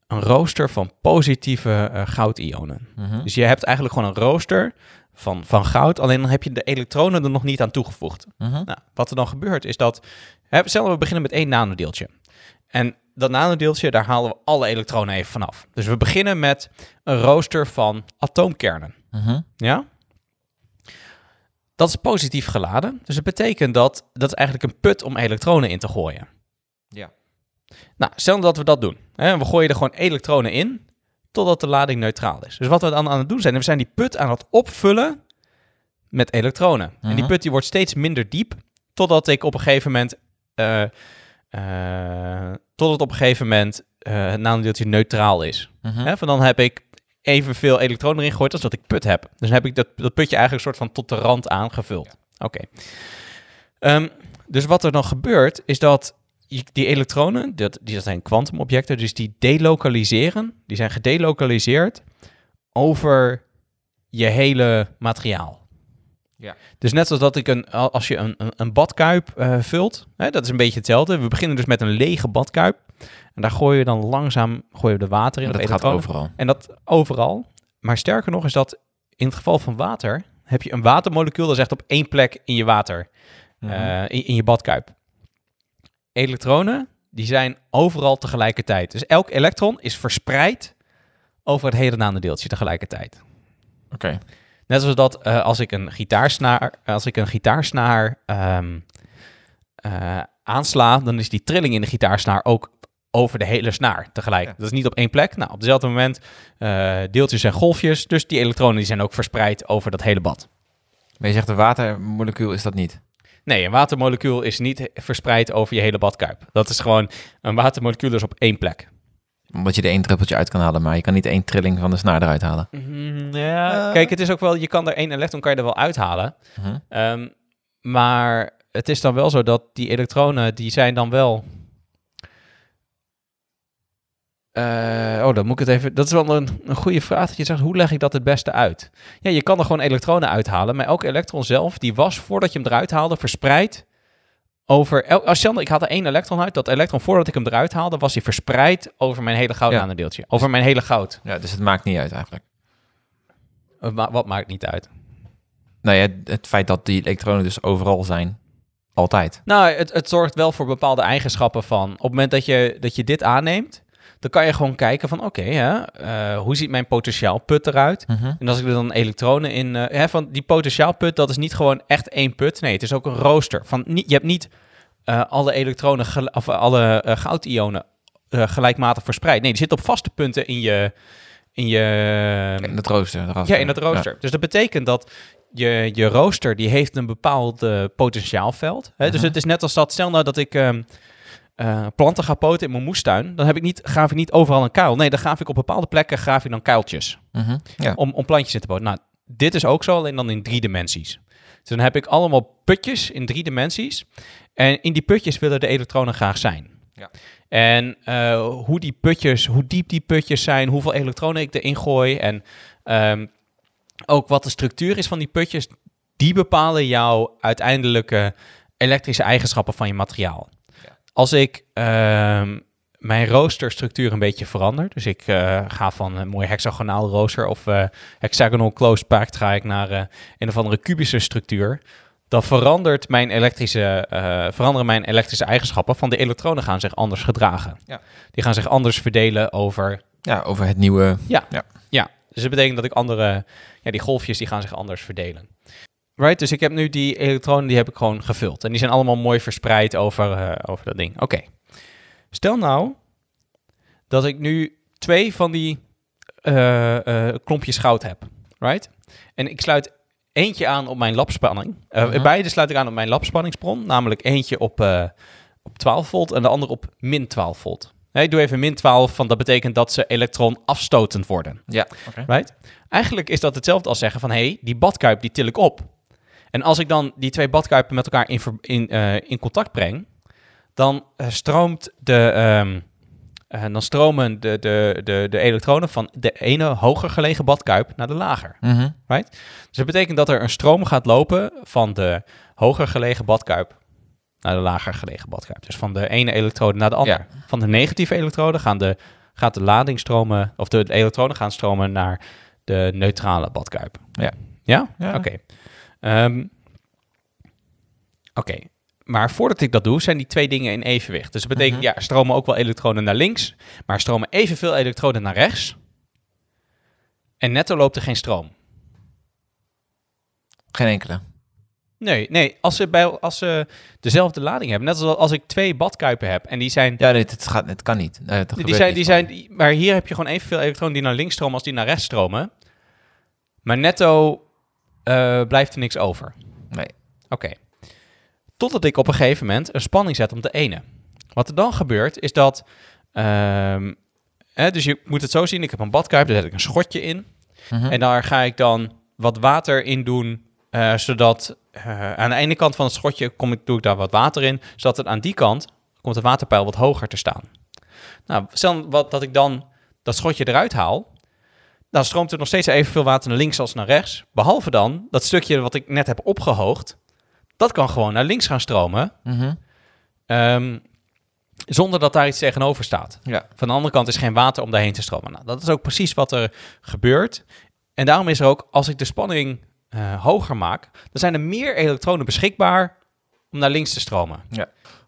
een rooster van positieve eh, goudionen. Mhm. Dus je hebt eigenlijk gewoon een rooster van, van goud, alleen dan heb je de elektronen er nog niet aan toegevoegd. Mhm. Nou, wat er dan gebeurt is dat, hè, stel we beginnen met één nanodeeltje. En dat nanodeeltje, daar halen we alle elektronen even vanaf. Dus we beginnen met een rooster van atoomkernen. Mhm. Ja? Dat is positief geladen. Dus dat betekent dat dat is eigenlijk een put om elektronen in te gooien. Ja. Nou, stel dat we dat doen. Hè, we gooien er gewoon elektronen in totdat de lading neutraal is. Dus wat we dan aan het doen zijn, we zijn die put aan het opvullen met elektronen. En die Mhm. put die wordt steeds minder diep totdat ik op een gegeven moment, eh eh, totdat op een gegeven moment eh, het nanodeeltje neutraal is. Hè, van dan heb ik evenveel elektronen erin gegooid als dat ik put heb. Dus dan heb ik dat, dat putje eigenlijk een soort van tot de rand aangevuld. Oké. Ehm, dus wat er dan gebeurt, is dat je- die elektronen, dat, die zijn kwantumobjecten, dus die delokaliseren, die zijn gedelokaliseerd over je hele materiaal. Ja. Dus net zoals dat ik een, als je een, een, een badkuip eh, vult, hè, dat is een beetje hetzelfde. We beginnen dus met een lege badkuip. En daar gooi je dan langzaam gooi je de water in. Dat gaat overal. En dat overal. Maar sterker nog is dat in het geval van water heb je een watermolecuul dat is echt op één plek in je water, Mhm. eh, in, in je badkuip. Elektronen, die zijn overal tegelijkertijd. Dus elk elektron is verspreid over het hele nanodeeltje tegelijkertijd. Oké. Net zoals dat eh, als ik een gitaarsnaar, als ik een gitaarsnaar ehm, eh, aansla, dan is die trilling in de gitaarsnaar ook over de hele snaar tegelijk. Ja. Dat is niet op één plek. Nou, op dezelfde moment eh, deeltjes en golfjes, dus die elektronen die zijn ook verspreid over dat hele bad. Maar je zegt een watermolecuul is dat niet. Nee, een watermolecuul is niet verspreid over je hele badkuip. Dat is gewoon een watermolecuul dus op één plek. Omdat je er één druppeltje uit kan halen, maar je kan niet één trilling van de snaar eruit halen. ja, Eh. kijk, het is ook wel, je kan er één elektron kan je er wel uithalen. Mhm. Ehm, maar het is dan wel zo dat die elektronen, die zijn dan wel... Eh, oh, dan moet ik het even... Dat is wel een, een goede vraag. Dat je zegt, hoe leg ik dat het beste uit? Ja, je kan er gewoon elektronen uithalen. Maar elke elektron zelf, die was voordat je hem eruit haalde, verspreid over... Stel, ik had er één elektron uit. Dat elektron, voordat ik hem eruit haalde, was hij verspreid over mijn hele goud Ja. Over mijn hele goud. Ja, dus het maakt niet uit eigenlijk. Ma- wat maakt niet uit. Nou ja, het feit dat die elektronen dus overal zijn, altijd. Nou, het, het zorgt wel voor bepaalde eigenschappen van... Op het moment dat je, dat je dit aanneemt... dan kan je gewoon kijken van oké, hè, eh, hoe ziet mijn potentiaalput eruit? Mhm. En als ik er dan elektronen in, eh, hè, van die potentiaalput, dat is niet gewoon echt één put. Nee, het is ook een rooster. Van, niet, je hebt niet eh, alle elektronen, of alle goudionen gelijkmatig verspreid. Nee, die zitten op vaste punten in je, in je, In het rooster. ja, in het rooster. Dus dat betekent dat je, je rooster, die heeft een bepaald potentiaalveld. Hè? Dus Mhm. het is net als dat, stel nou dat ik ehm, eh, planten ga poten in mijn moestuin, dan heb ik niet, graaf ik niet overal een kuil. Nee, dan graaf ik op bepaalde plekken graaf ik dan kuiltjes. Mhm. ja. om, om plantjes in te poten. Nou, dit is ook zo, alleen dan in drie dimensies. Dus dan heb ik allemaal putjes in drie dimensies. En in die putjes willen de elektronen graag zijn. Ja. En eh, hoe die putjes, hoe diep die putjes zijn, hoeveel elektronen ik erin gooi en ehm, ook wat de structuur is van die putjes, die bepalen jouw uiteindelijke elektrische eigenschappen van je materiaal. Ja. Als ik ehm, mijn roosterstructuur een beetje verander, dus ik eh, ga van een mooi hexagonaal rooster of eh, hexagonal closed pact ga ik naar eh, een of andere kubische structuur, dan verandert mijn elektrische, veranderen mijn elektrische eigenschappen van de elektronen gaan zich anders gedragen. Ja. Die gaan zich anders verdelen over ja, over het nieuwe... ja, dus dat betekent dat ik andere, ja, die golfjes die gaan zich anders verdelen. Right, dus ik heb nu die elektronen, die heb ik gewoon gevuld. En die zijn allemaal mooi verspreid over, eh, over dat ding. Oké. Stel nou dat ik nu twee van die eh, eh, klompjes goud heb. Right? En ik sluit eentje aan op mijn lapspanning. Mhm. Beide sluit ik aan op mijn lapspanningsbron. Namelijk eentje op, op 12 volt en de andere op min 12 volt. Nee, ik doe even min 12, van dat betekent dat ze elektron afstotend worden. Ja, oké. Right? Eigenlijk is dat hetzelfde als zeggen van... hé, hey, die badkuip die til ik op. En als ik dan die twee badkuipen met elkaar in, eh, in contact breng... dan eh, stroomt de... ehm, eh, dan stromen de, de, de, de elektronen van de ene hoger gelegen badkuip naar de lager. Mhm. Dus dat betekent dat er een stroom gaat lopen van de hoger gelegen badkuip naar de lager gelegen badkuip. Dus van de ene elektrode naar de andere. Van de negatieve elektrode gaan de, gaat de lading stromen, of de, de elektronen gaan stromen naar de neutrale badkuip. Ja. Ja? Ja. Oké. Ehm, Oké. Maar voordat ik dat doe, zijn die twee dingen in evenwicht. Dus dat betekent, Mhm. ja, stromen ook wel elektronen naar links, maar stromen evenveel elektronen naar rechts. En netto loopt er geen stroom. Geen enkele. Nee, nee als, ze bij, als ze dezelfde lading hebben. Net als als ik twee badkuipen heb en die zijn... Ja, dit, het, gaat, het kan niet. Het die zijn, die zijn maar hier heb je gewoon evenveel elektronen die naar links stromen als die naar rechts stromen. Maar netto eh, blijft er niks over. Nee. Oké. Totdat ik op een gegeven moment een spanning zet om de ene. Wat er dan gebeurt is dat... ehm, hè, dus je moet het zo zien. Ik heb een badkuip, daar zet ik een schotje in. Mhm. En daar ga ik dan wat water in doen, eh, zodat eh, aan de ene kant van het schotje kom ik, doe ik daar wat water in, zodat het aan die kant komt het waterpeil wat hoger te staan. Nou, stel wat, dat ik dan dat schotje eruit haal, dan stroomt er nog steeds evenveel water naar links als naar rechts. Behalve dan dat stukje wat ik net heb opgehoogd, dat kan gewoon naar links gaan stromen, Mhm. ehm, zonder dat daar iets tegenover staat. Ja. Van de andere kant is geen water om daarheen te stromen. Nou, dat is ook precies wat er gebeurt. En daarom is er ook, als ik de spanning eh, hoger maak, dan zijn er meer elektronen beschikbaar om naar links te stromen.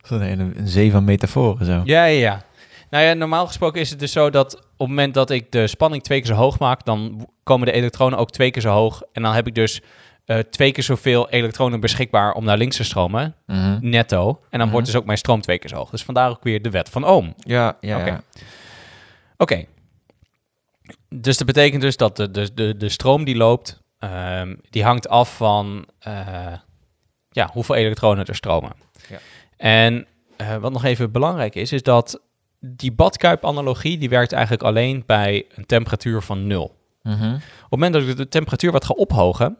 Zo'n hele een zee van metaforen zo. Ja, ja, ja. Nou ja, normaal gesproken is het dus zo dat op het moment dat ik de spanning twee keer zo hoog maak, dan komen de elektronen ook twee keer zo hoog. En dan heb ik dus eh, twee keer zoveel elektronen beschikbaar om naar links te stromen, Mhm. netto. En dan Mhm. wordt dus ook mijn stroom twee keer zo hoog. Dus vandaar ook weer de wet van Ohm. Ja, ja, Oké. ja. Oké. Dus dat betekent dus dat de, de, de, de stroom die loopt, ehm, die hangt af van eh, ja, hoeveel elektronen er stromen. Ja. En eh, wat nog even belangrijk is, is dat die badkuip-analogie, die werkt eigenlijk alleen bij een temperatuur van nul. Mhm. Op het moment dat ik de temperatuur wat ga ophogen,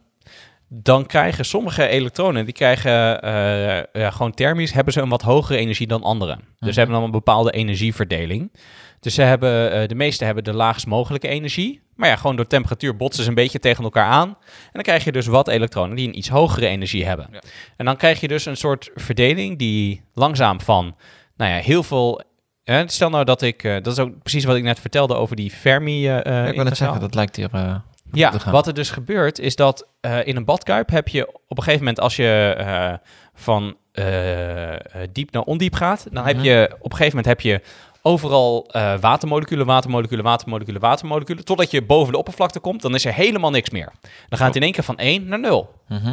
dan krijgen sommige elektronen, die krijgen eh, ja, gewoon thermisch, hebben ze een wat hogere energie dan anderen. Dus Mhm. ze hebben dan een bepaalde energieverdeling. Dus ze hebben, eh, de meeste hebben de laagst mogelijke energie. Maar ja, gewoon door temperatuur botsen ze een beetje tegen elkaar aan. En dan krijg je dus wat elektronen die een iets hogere energie hebben. Ja. En dan krijg je dus een soort verdeling die langzaam van, nou ja, heel veel... eh, stel nou dat ik, eh, dat is ook precies wat ik net vertelde over die Fermi. eh Ja, ik wil net integraal. zeggen, dat lijkt hier... eh, Ja, te gaan. wat er dus gebeurt is dat eh, in een badkuip heb je op een gegeven moment als je eh, van eh, eh, diep naar ondiep gaat, dan heb Mhm. je op een gegeven moment heb je overal eh, watermoleculen, watermoleculen, watermoleculen, watermoleculen. Totdat je boven de oppervlakte komt, dan is er helemaal niks meer. Dan gaat het in één keer van 1 naar 0. Mhm.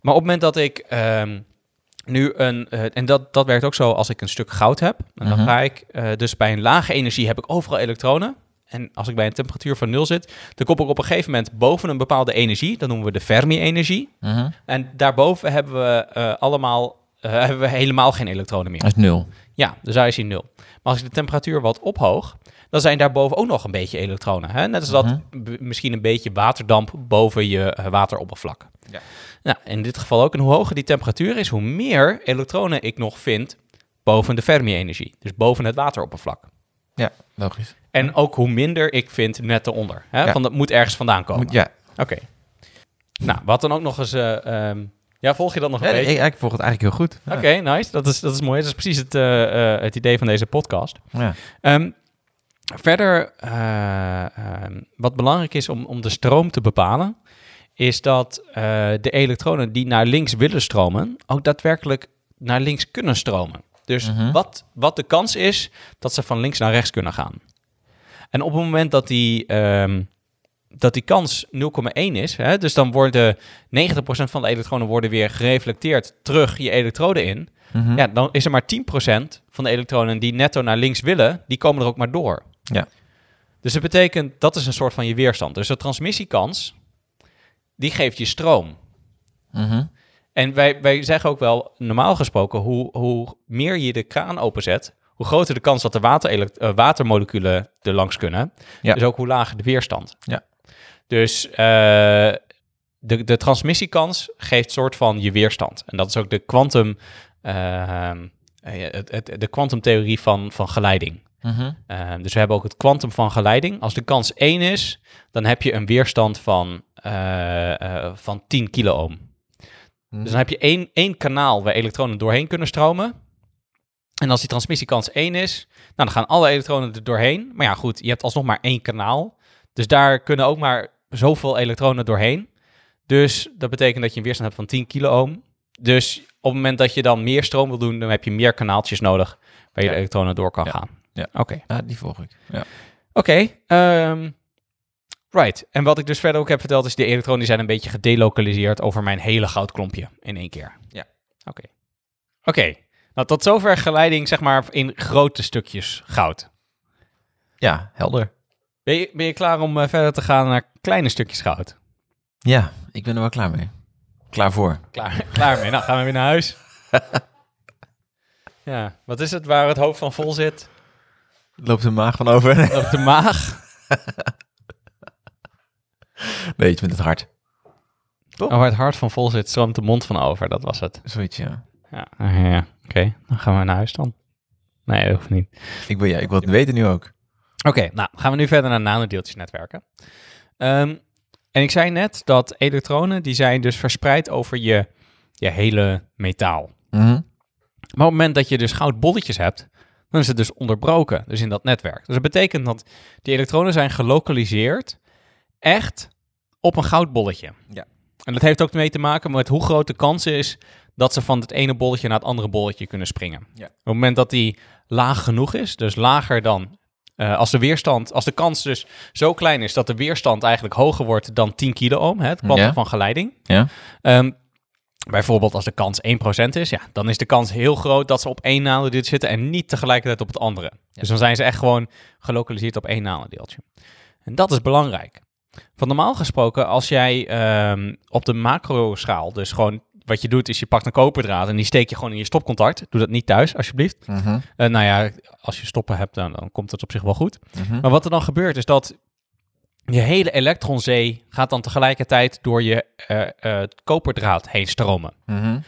Maar op het moment dat ik ehm, nu een... eh, en dat, dat werkt ook zo als ik een stuk goud heb. En dan Mhm. ga ik... eh, dus bij een lage energie heb ik overal elektronen. En als ik bij een temperatuur van 0 zit... dan kom ik op een gegeven moment boven een bepaalde energie. Dat noemen we de Fermi-energie. Mhm. En daarboven hebben we eh, allemaal... hebben we helemaal geen elektronen meer. Dat is nul. Ja, dus daar is hij nul. Maar als ik de temperatuur wat ophoog, dan zijn daarboven ook nog een beetje elektronen. Hè? Net als dat Mhm. misschien een beetje waterdamp boven je eh, wateroppervlak. Ja. Nou, in dit geval ook. En hoe hoger die temperatuur is, hoe meer elektronen ik nog vind boven de Fermi-energie. Dus boven het wateroppervlak. Ja, logisch. En ook hoe minder ik vind net eronder. Hè? Ja. Van dat moet ergens vandaan komen. Moet, ja, Oké. Nou, wat dan ook nog eens... eh, ehm, ja, volg je dat nog een ja beetje? ik, ik volg het eigenlijk heel goed. Ja. Oké, nice. Dat is, dat is mooi. Dat is precies het, eh, het idee van deze podcast. Ja. Ehm, verder, eh, ehm, wat belangrijk is om, om de stroom te bepalen, is dat eh, de elektronen die naar links willen stromen, ook daadwerkelijk naar links kunnen stromen. Dus Mhm. wat, wat de kans is dat ze van links naar rechts kunnen gaan. En op het moment dat die, ehm, dat die kans 0,1 is, hè, dus dan worden 90% van de elektronen worden weer gereflecteerd terug je elektroden in. Mhm. Ja, dan is er maar 10% van de elektronen die netto naar links willen, die komen er ook maar door. Ja. Dus dat betekent, dat is een soort van je weerstand. Dus de transmissiekans, die geeft je stroom. Mhm. En wij, wij zeggen ook wel, normaal gesproken, hoe, hoe meer je de kraan openzet, hoe groter de kans dat de waterelekt- eh, watermoleculen er langs kunnen. Ja. Dus ook hoe lager de weerstand. Ja. Dus eh, de, de transmissiekans geeft soort van je weerstand. En dat is ook de quantum, eh, de kwantumtheorie van, van geleiding. Mhm. Ehm, dus we hebben ook het kwantum van geleiding. Als de kans 1 is, dan heb je een weerstand van, eh, eh, van 10 kiloohm. Dus dan heb je één, één kanaal waar elektronen doorheen kunnen stromen. En als die transmissiekans 1 is, nou, dan gaan alle elektronen er doorheen. Maar ja, goed, je hebt alsnog maar één kanaal. Dus daar kunnen ook maar zoveel elektronen doorheen. Dus dat betekent dat je een weerstand hebt van 10 kiloohm. Dus op het moment dat je dan meer stroom wil doen, dan heb je meer kanaaltjes nodig waar je Ja. de elektronen door kan Ja. gaan. Ja. Oké. Ja, die volg ik. Ja. Oké, ehm, right. En wat ik dus verder ook heb verteld is, de elektronen die zijn een beetje gedelocaliseerd over mijn hele goudklompje in één keer. Ja. Oké. Oké, nou tot zover geleiding zeg maar in grote stukjes goud. ja, helder. Ben je, ben je klaar om eh, verder te gaan naar kleine stukjes goud? Ja, ik ben er wel klaar mee. Klaar voor. Klaar, klaar mee. Nou, gaan we weer naar huis. ja, wat is het waar het hoofd van vol zit? Loopt de maag van over? Op de maag. nee, iets met het hart. Oh, waar het hart van vol zit, stroomt de mond van over. Dat was het. Zoiets, ja. Ja, ja, ja. oké. Dan gaan we naar huis dan. Nee, dat hoeft niet. Ik wil, ja, ik wil het weten nu ook. Oké, nou gaan we nu verder naar nanodeeltjesnetwerken. Ehm, en ik zei net dat elektronen, die zijn dus verspreid over je, je hele metaal. Mhm. Maar op het moment dat je dus goudbolletjes hebt, dan is het dus onderbroken, dus in dat netwerk. Dus dat betekent dat die elektronen zijn gelokaliseerd echt op een goudbolletje. Ja. En dat heeft ook mee te maken met hoe groot de kans is dat ze van het ene bolletje naar het andere bolletje kunnen springen. Ja. Op het moment dat die laag genoeg is, dus lager dan eh, als de weerstand, als de kans dus zo klein is dat de weerstand eigenlijk hoger wordt dan 10 kiloohm, hè, het kwantum Ja. van geleiding. Ja. Ehm, bijvoorbeeld als de kans 1% is, ja, dan is de kans heel groot dat ze op één nanodeeltje zitten en niet tegelijkertijd op het andere. Dus dan zijn ze echt gewoon gelokaliseerd op één nanodeeltje. En dat is belangrijk. Van normaal gesproken, als jij ehm, op de macroschaal, dus gewoon wat je doet is je pakt een koperdraad en die steek je gewoon in je stopcontact. Doe dat niet thuis, alsjeblieft. Eh, nou ja, als je stoppen hebt, dan, dan komt het op zich wel goed. Mhm. Maar wat er dan gebeurt is dat je hele elektronzee gaat dan tegelijkertijd door je eh, eh, koperdraad heen stromen. Mhm.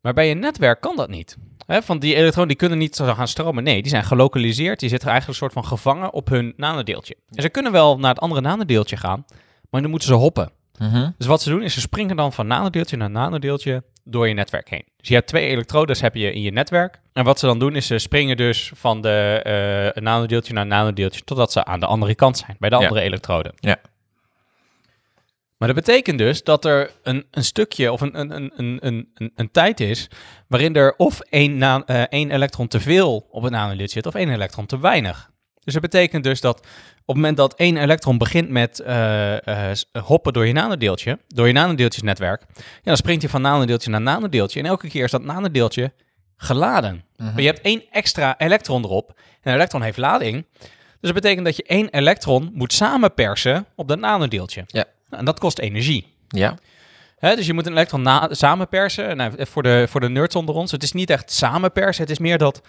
Maar bij een netwerk kan dat niet. Hè, van die elektronen die kunnen niet zo gaan stromen. Nee, die zijn gelokaliseerd. Die zitten eigenlijk een soort van gevangen op hun nanodeeltje. En ze kunnen wel naar het andere nanodeeltje gaan, maar dan moeten ze hoppen. Mhm. Dus wat ze doen is ze springen dan van nanodeeltje naar nanodeeltje door je netwerk heen. Dus je hebt twee elektrodes heb je in je netwerk. En wat ze dan doen is ze springen dus van de eh, nanodeeltje naar nanodeeltje totdat ze aan de andere kant zijn, bij de Ja. andere elektrode. Ja. Maar dat betekent dus dat er een, een stukje of een, een, een, een, een, een tijd is waarin er of één, na, eh, één elektron te veel op het nanodeeltje zit of één elektron te weinig. Dus dat betekent dus dat op het moment dat één elektron begint met eh, eh, hoppen door je nanodeeltje, door je nanodeeltjesnetwerk, ja, dan springt hij van nanodeeltje naar nanodeeltje. En elke keer is dat nanodeeltje geladen. Maar je hebt één extra elektron erop. En een elektron heeft lading. Dus dat betekent dat je één elektron moet samenpersen op dat nanodeeltje. Ja. Nou, en dat kost energie. Ja. Dus je moet een elektron samenpersen. Nou, voor, de, voor de nerds onder ons, het is niet echt samenpersen. Het is meer dat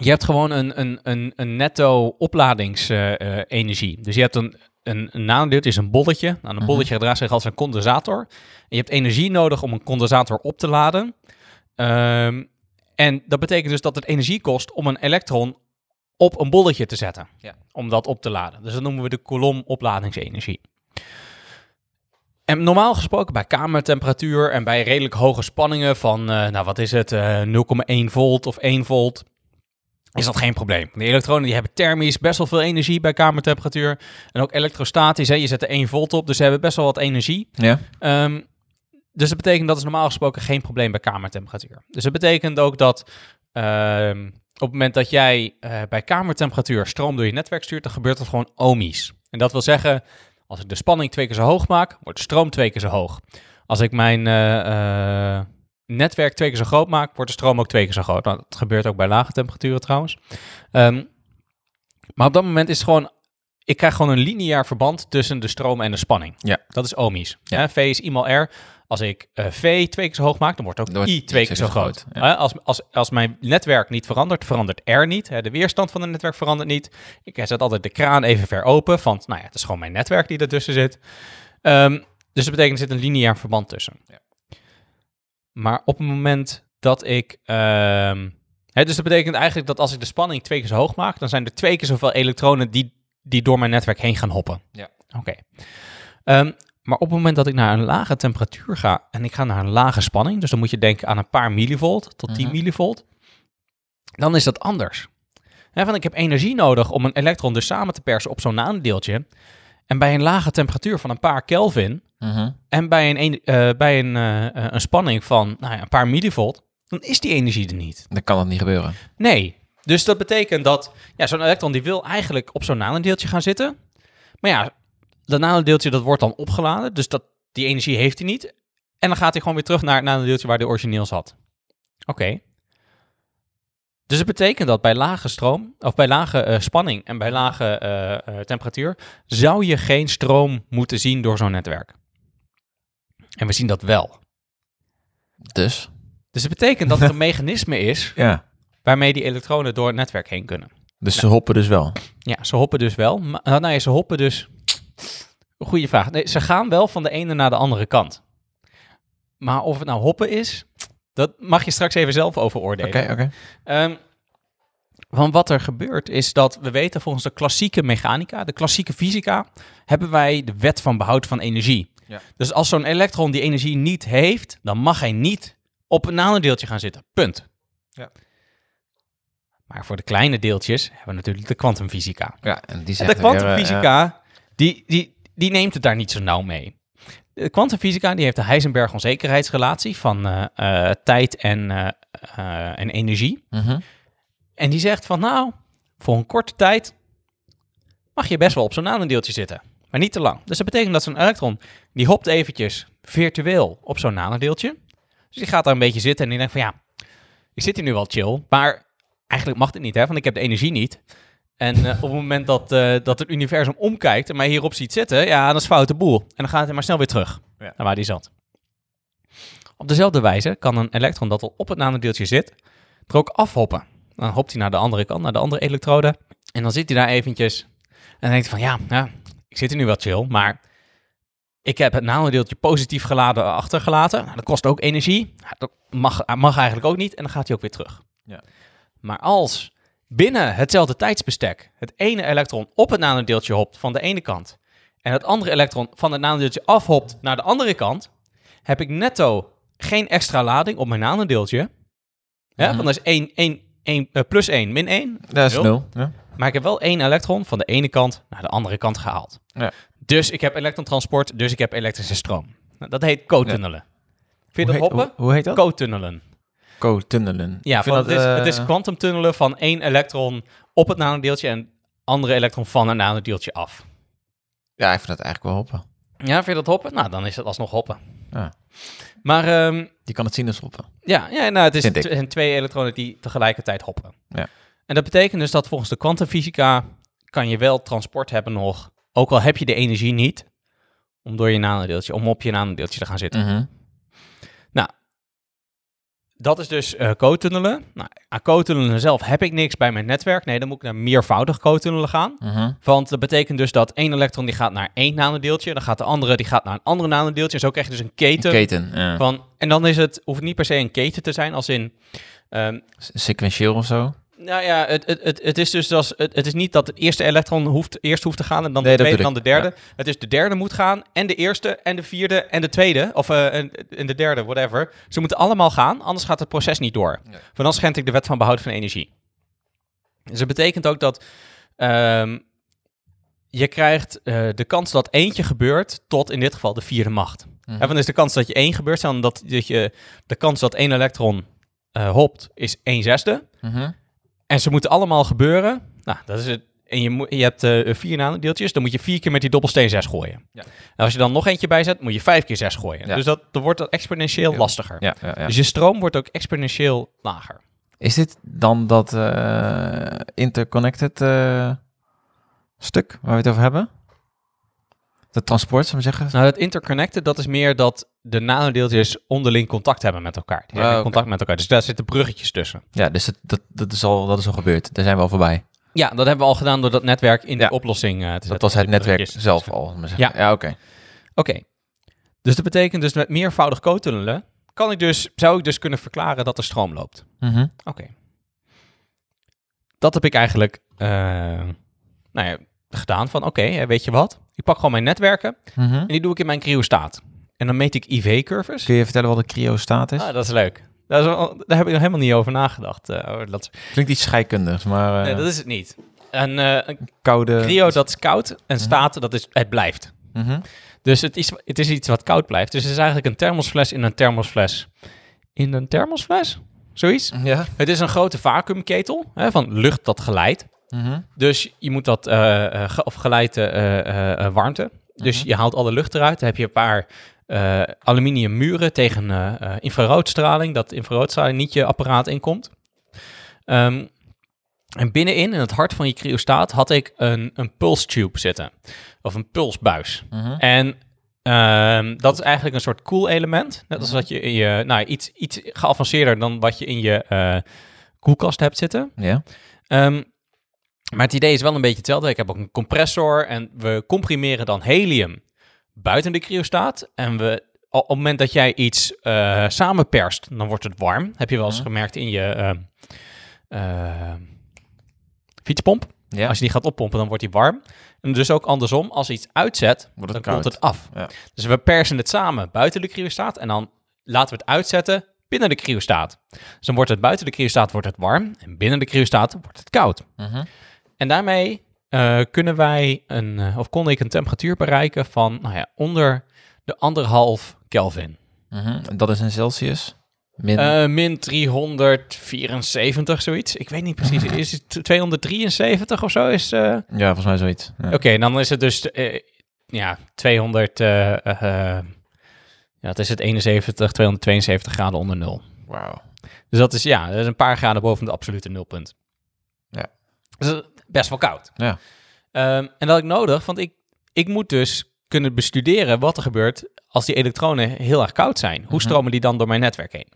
je hebt gewoon een, een, een, een netto opladingsenergie. dus je hebt een, een, een nanodeeltje, is een bolletje. Nou, een bolletje gedraagt zich als een condensator. En je hebt energie nodig om een condensator op te laden. Ehm, en dat betekent dus dat het energie kost om een elektron op een bolletje te zetten. Ja. Om dat op te laden. Dus dat noemen we de kolom opladingsenergie. En normaal gesproken bij kamertemperatuur en bij redelijk hoge spanningen van, eh, nou wat is het, eh 0,1 volt of 1 volt, is dat geen probleem. De elektronen die hebben thermisch best wel veel energie bij kamertemperatuur. En ook elektrostatisch, hè, je zet er 1 volt op, dus ze hebben best wel wat energie. Ja. Ehm, dus dat betekent dat is normaal gesproken geen probleem bij kamertemperatuur. Dus dat betekent ook dat ehm, op het moment dat jij eh, bij kamertemperatuur stroom door je netwerk stuurt, dan gebeurt dat gewoon ohmisch. En dat wil zeggen, als ik de spanning twee keer zo hoog maak, wordt de stroom twee keer zo hoog. Als ik mijn eh, eh, netwerk twee keer zo groot maak, wordt de stroom ook twee keer zo groot. Nou, dat gebeurt ook bij lage temperaturen trouwens. Ehm, maar op dat moment is het gewoon, ik krijg gewoon een lineair verband tussen de stroom en de spanning. Ja. Dat is ohmisch. Ja. V is I mal R. Als ik eh, V twee keer zo hoog maak, dan wordt ook I twee keer zo groot. ja. Als, als, als mijn netwerk niet verandert, verandert R niet. De weerstand van het netwerk verandert niet. Ik zet altijd de kraan even ver open, van nou ja, het is gewoon mijn netwerk die ertussen zit. Ehm, dus dat betekent er zit een lineair verband tussen. Ja. Maar op het moment dat ik... ehm, hè, dus dat betekent eigenlijk dat als ik de spanning twee keer zo hoog maak, dan zijn er twee keer zoveel elektronen die, die door mijn netwerk heen gaan hoppen. Ja. Oké. Ehm, maar op het moment dat ik naar een lage temperatuur ga en ik ga naar een lage spanning, dus dan moet je denken aan een paar millivolt tot 10 Mhm. millivolt, dan is dat anders. Hè, want ik heb energie nodig om een elektron dus samen te persen op zo'n nanodeeltje. En bij een lage temperatuur van een paar Kelvin Mhm. en bij een, eh, bij een, eh, een spanning van nou ja, een paar millivolt, dan is die energie er niet. Dan kan dat niet gebeuren. Nee. Dus dat betekent dat ja, zo'n elektron die wil eigenlijk op zo'n nanodeeltje gaan zitten. Maar ja, dat nanodeeltje dat wordt dan opgeladen. Dus dat, die energie heeft hij niet. En dan gaat hij gewoon weer terug naar het nanodeeltje waar hij origineel zat. Oké. Dus het betekent dat bij lage stroom, of bij lage eh, spanning en bij lage temperatuur, zou je geen stroom moeten zien door zo'n netwerk. En we zien dat wel. Dus. Dus het betekent dat er een mechanisme is Ja. waarmee die elektronen door het netwerk heen kunnen. Dus ze hoppen dus wel. Ja, ze hoppen dus wel. Maar, nou, nee, ze hoppen dus. Goeie vraag. Nee, ze gaan wel van de ene naar de andere kant. Maar of het nou hoppen is, dat mag je straks even zelf over Oké, oké. Ehm, want wat er gebeurt is dat we weten volgens de klassieke mechanica, de klassieke fysica, hebben wij de wet van behoud van energie. Ja. Dus als zo'n elektron die energie niet heeft, dan mag hij niet op een nanodeeltje gaan zitten. Punt. Ja. Maar voor de kleine deeltjes hebben we natuurlijk de kwantumfysica. Ja, en die En de eh, kwantumfysica, die, die, die neemt het daar niet zo nauw mee. De kwantumfysica die heeft de Heisenberg-onzekerheidsrelatie van eh, eh, tijd en, en energie. mhm. En die zegt van nou, voor een korte tijd mag je best wel op zo'n nanodeeltje zitten. Maar niet te lang. Dus dat betekent dat zo'n elektron, die hopt eventjes virtueel op zo'n nanodeeltje. Dus die gaat daar een beetje zitten en die denkt van ja, ik zit hier nu wel chill. Maar eigenlijk mag dit niet hè, want ik heb de energie niet. En eh, op het moment dat, eh, dat het universum omkijkt en mij hierop ziet zitten, ja, dan is fout de boel. En dan gaat hij maar snel weer terug Ja. naar waar hij zat. Op dezelfde wijze kan een elektron dat al op het nanodeeltje zit, er ook afhoppen. Dan hopt hij naar de andere kant, naar de andere elektrode. En dan zit hij daar eventjes. En denkt van, ja, ja, ik zit hier nu wel chill, maar ik heb het nanodeeltje positief geladen achtergelaten. Nou, dat kost ook energie. Dat mag, mag eigenlijk ook niet. En dan gaat hij ook weer terug. Ja. Maar als binnen hetzelfde tijdsbestek het ene elektron op het nanodeeltje hopt van de ene kant en het andere elektron van het nanodeeltje afhopt naar de andere kant, heb ik netto geen extra lading op mijn nanodeeltje. Ja, Mhm. Want dat is 1, 1, 1, eh, plus 1 min 1. Dat is Nul. nul. Ja. Maar ik heb wel één elektron van de ene kant naar de andere kant gehaald. Ja. Dus ik heb elektrontransport, dus ik heb elektrische stroom. Nou, dat heet co-tunnelen. Vind je dat hoppen? Hoe, hoe heet dat? Co-tunnelen. Co-tunnelen. Ja, van, dat, het, is, het is kwantumtunnelen van één elektron op het nanodeeltje en andere elektron van een nanodeeltje af. Ja, ik vind dat eigenlijk wel hoppen. Ja, vind je dat hoppen? Nou, dan is het alsnog hoppen. Ja. Maar ehm, Je kan het zien als hoppen. ja, ja nou, het is zijn twee elektronen die tegelijkertijd hoppen. Ja. En dat betekent dus dat volgens de kwantumfysica kan je wel transport hebben nog, ook al heb je de energie niet, om door je nanodeeltje, om op je nanodeeltje te gaan zitten. Mhm. Dat is dus eh co-tunnelen. Nou, aan co-tunnelen zelf heb ik niks bij mijn netwerk. Nee, dan moet ik naar meervoudig co-tunnelen gaan. Mhm. Want dat betekent dus dat één elektron die gaat naar één nanodeeltje, dan gaat de andere die gaat naar een andere nanodeeltje. En zo krijg je dus een keten. Keten. ja. Van, en dan is het, hoeft niet per se een keten te zijn, als in, ehm, Sequentieel of zo. Nou ja, het, het, het, het is dus als, het, het is niet dat het eerste elektron hoeft, eerst hoeft te gaan en dan Nee, de dat tweede en dan de derde. Het is de derde moet gaan en de eerste en de vierde en de tweede, of eh, en, en de derde, whatever. Ze moeten allemaal gaan, anders gaat het proces niet door. Want dan schend ik de wet van behoud van energie. Dus dat betekent ook dat ehm, je krijgt eh, de kans dat eentje gebeurt tot in dit geval de vierde macht. Mhm. En dan is de kans dat je één gebeurt, dan dat, dat je de kans dat één elektron eh, hopt is 1 zesde. Mhm. En ze moeten allemaal gebeuren. Nou, dat is het. En je, je hebt eh, vier nanodeeltjes, dan moet je vier keer met die dobbelsteen 6 gooien. Ja. En als je dan nog eentje bijzet, moet je vijf keer 6 gooien. Ja. Dus dat, dan wordt dat exponentieel lastiger. Ja, ja, ja. Dus je stroom wordt ook exponentieel lager. Is dit dan dat eh, interconnected eh, stuk waar we het over hebben? Dat transport, zou ik zeggen? Nou, het interconnected, dat is meer dat de nanodeeltjes onderling contact hebben met elkaar. Die Ah, hebben contact met elkaar. Dus daar zitten bruggetjes tussen. Ja, dus dat, dat, dat, is al, dat is al gebeurd. Daar zijn we al voorbij. Ja, dat hebben we al gedaan door dat netwerk in Ja. de oplossing eh, te zetten. Dat was het netwerk zelf al. Ja. ja oké. Oké. Dus dat betekent dus met meervoudig co-tunnelen kan ik dus, zou ik dus kunnen verklaren dat er stroom loopt. Mhm. Oké. Dat heb ik eigenlijk eh, nou ja, gedaan van oké, weet je wat? Ik pak gewoon mijn netwerken Mhm. en die doe ik in mijn cryostaat. En dan meet ik IV-curves. Kun je vertellen wat een cryostaat is? Ah, dat is leuk. Dat is wel- daar heb ik nog helemaal niet over nagedacht. eh, over dat, Klinkt iets scheikundigs, maar eh, nee, dat is het niet. Een, eh, een koude... cryo dat is koud en staat dat is het blijft. Mhm. Dus het is, het is iets wat koud blijft. Dus het is eigenlijk een thermosfles in een thermosfles. In een thermosfles? Zoiets? Ja. Het is een grote vacuümketel hè, van lucht dat geleidt. Mhm. Dus je moet dat, eh, eh, ge- of eh, eh, eh, warmte. Dus Mhm. je haalt alle lucht eruit. Dan heb je een paar eh, aluminium muren tegen eh, eh, infraroodstraling. Dat infraroodstraling niet je apparaat inkomt. Ehm, en binnenin, in het hart van je cryostaat, had ik een, een pulse tube zitten. Of een pulsbuis. Mhm. En ehm, dat is eigenlijk een soort koelelement. Net als wat je in je, nou iets, iets geavanceerder dan wat je in je koelkast hebt zitten. Ja. Ehm, maar het idee is wel een beetje hetzelfde. Ik heb ook een compressor en we comprimeren dan helium buiten de cryostaat. En we, op het moment dat jij iets eh, samenperst, dan wordt het warm. Heb je wel eens Mhm. gemerkt in je ehm, eh, fietspomp. Ja. Als je die gaat oppompen, dan wordt die warm. En dus ook andersom, als je iets uitzet, Wordt dan het koud. het af. Ja. Dus we persen het samen buiten de cryostaat en dan laten we het uitzetten binnen de cryostaat. Dus dan wordt het buiten de cryostaat wordt het warm en binnen de cryostaat wordt het koud. Mhm. En daarmee eh, kunnen wij een, eh, of kon ik een temperatuur bereiken van nou ja, onder de anderhalf Kelvin. Mhm. En dat is in Celsius? Min... Eh, min 374, zoiets. Ik weet niet precies. Is het 273 of zo? Is, eh, ja, volgens mij zoiets. Ja. Oké, dan is het dus eh, ja, 200. eh, eh, eh, ja, het is het 71, 272 graden onder nul. Wauw. Dus dat is ja, dat is een paar graden boven het absolute nulpunt. Ja. Dus best wel koud. Ja. Ehm, en dat had ik nodig, want ik, ik moet dus kunnen bestuderen wat er gebeurt als die elektronen heel erg koud zijn. Hoe Mhm. stromen die dan door mijn netwerk heen?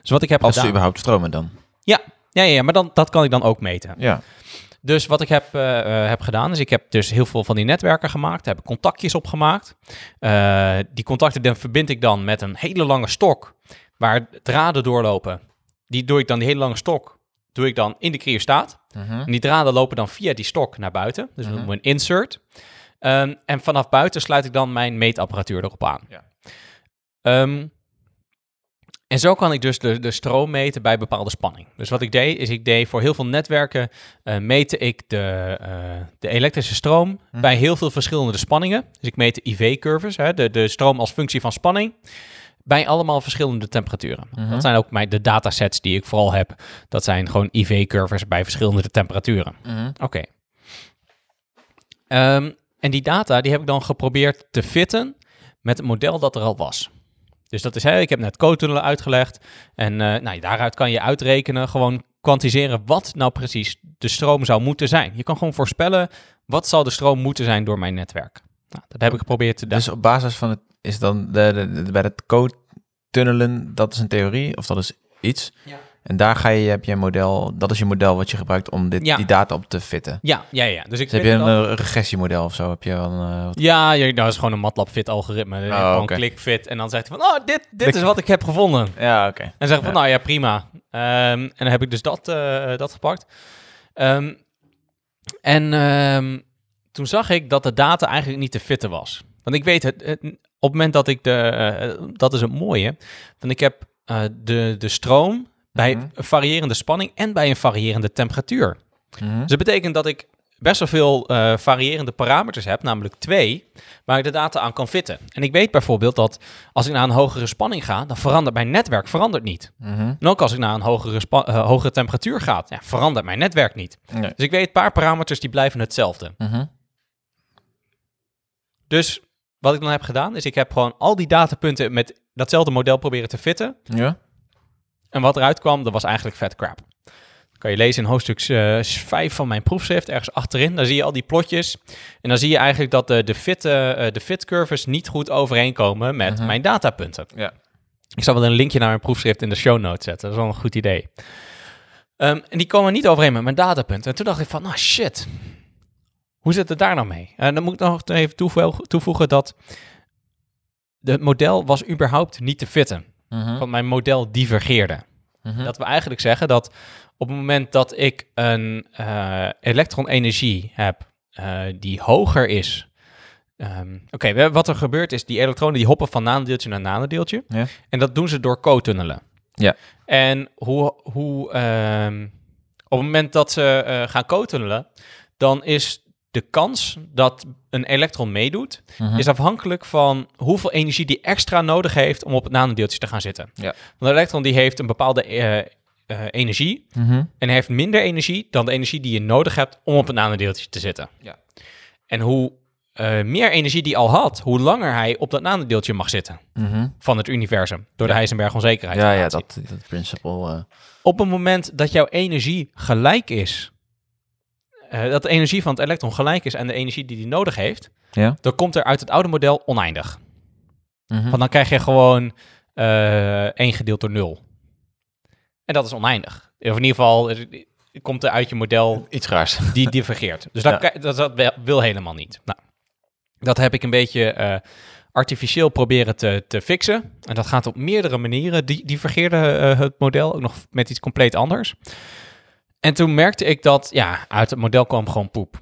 Dus wat ik heb Als ze gedaan... überhaupt stromen dan. Ja, ja, ja, maar dan, dat kan ik dan ook meten. Ja. Dus wat ik heb, eh, eh, heb gedaan, is ik heb dus heel veel van die netwerken gemaakt. Daar heb ik contactjes op gemaakt. Eh, die contacten dan verbind ik dan met een hele lange stok waar draden doorlopen. Die doe ik dan, die hele lange stok, doe ik dan in de cryostaat. Mhm. En die draden lopen dan via die stok naar buiten. Dus dat Mhm. noemen we een insert. Ehm, en vanaf buiten sluit ik dan mijn meetapparatuur erop aan. Ja. Ehm, En zo kan ik dus de, de stroom meten bij bepaalde spanning. Dus wat ik deed, is ik deed voor heel veel netwerken, uh, meten ik de, uh, de elektrische stroom Hm. bij heel veel verschillende spanningen. Dus ik meet de IV-curves, de, de stroom als functie van spanning, bij allemaal verschillende temperaturen. Mhm. Dat zijn ook mijn, de datasets die ik vooral heb. Dat zijn gewoon IV-curves bij verschillende temperaturen. Mhm. Oké. Ehm, en die data die heb ik dan geprobeerd te fitten met het model dat er al was. Dus dat is, hè, ik heb net code uitgelegd. En eh, nou, daaruit kan je uitrekenen, gewoon kwantiseren wat nou precies de stroom zou moeten zijn. Je kan gewoon voorspellen, wat zal de stroom moeten zijn door mijn netwerk. Nou, dat heb ik geprobeerd te doen. Dus op basis van het is dan de, de, de- bij het code tunnelen, dat is een theorie of dat is iets. Ja. En daar ga je, heb je een model, dat is je model wat je gebruikt om dit, Ja. die data op te fitten. Ja, ja, ja. Dus ik Dus heb je een dan- eh, regressiemodel of zo? Heb je dan, eh, wat- Ja, ja, dat is gewoon een MATLAB fit algoritme. Oh, gewoon klik fit en dan zegt hij van, oh, dit, dit is wat ik heb gevonden. Ja, oké. En zeg van, nou ja, prima. Ehm, en dan heb ik dus dat, eh, dat gepakt. Ehm, en ehm, toen zag ik dat de data eigenlijk niet te fitten was. Want ik weet het, het- op het moment dat ik de, eh, dat is het mooie, want ik heb eh, de, de stroom bij Mhm. een variërende spanning en bij een variërende temperatuur. Mhm. Dus dat betekent dat ik best wel veel eh, variërende parameters heb, namelijk twee, waar ik de data aan kan fitten. En ik weet bijvoorbeeld dat als ik naar een hogere spanning ga, dan verandert mijn netwerk verandert niet. Mhm. En ook als ik naar een hogere, hogere temperatuur ga, ja, verandert mijn netwerk niet. Nee. Dus ik weet een paar parameters die blijven hetzelfde. Mhm. Dus wat ik dan heb gedaan, is ik heb gewoon al die datapunten met datzelfde model proberen te fitten. Ja? En wat eruit kwam, dat was eigenlijk vet crap. Dat kan je lezen in hoofdstuk 5 van mijn proefschrift, ergens achterin. Daar zie je al die plotjes. En dan zie je eigenlijk dat de, de, fit, eh, de fit curves niet goed overeenkomen met Mhm. mijn datapunten. Ja. Ik zal wel een linkje naar mijn proefschrift in de show notes zetten. Dat is wel een goed idee. Ehm, en die komen niet overeen met mijn datapunten. En toen dacht ik van, nou shit, hoe zit het daar nou mee? En dan moet ik nog even toevo- toevoegen dat het model was überhaupt niet te fitten. Mhm. Want mijn model divergeerde. Mhm. Dat we eigenlijk zeggen dat op het moment dat ik een eh elektronenergie heb eh, die hoger is. ehm, Oké, wat er gebeurt is, die elektronen die hoppen van nanodeeltje naar nanodeeltje. Ja. En dat doen ze door co-tunnelen. Ja. En hoe, hoe ehm, op het moment dat ze eh, gaan co-tunnelen, dan is de kans dat een elektron meedoet, Mhm. is afhankelijk van hoeveel energie die extra nodig heeft om op het nanodeeltje te gaan zitten. Ja. Want een elektron die heeft een bepaalde eh, eh, energie Mhm. en heeft minder energie dan de energie die je nodig hebt om op het nanodeeltje te zitten. Ja. En hoe eh, meer energie die al had, hoe langer hij op dat nanodeeltje mag zitten Mhm. van het universum door de. Heisenberg onzekerheid. Ja, ja, dat, dat principle. eh. Op het moment dat jouw energie gelijk is, eh, dat de energie van het elektron gelijk is aan de energie die hij nodig heeft, Ja. dan komt er uit het oude model oneindig. Mhm. Want dan krijg je gewoon eh 1 gedeeld door 0. En dat is oneindig. Of in ieder geval komt er uit je model Iets raars. die divergeert. Dus dat, Ja. dat, dat wil- helemaal niet. Nou, dat heb ik een beetje eh, artificieel proberen te, te fixen. En dat gaat op meerdere manieren. Die divergeerde het model ook nog met iets compleet anders. En toen merkte ik dat, ja, uit het model kwam gewoon poep.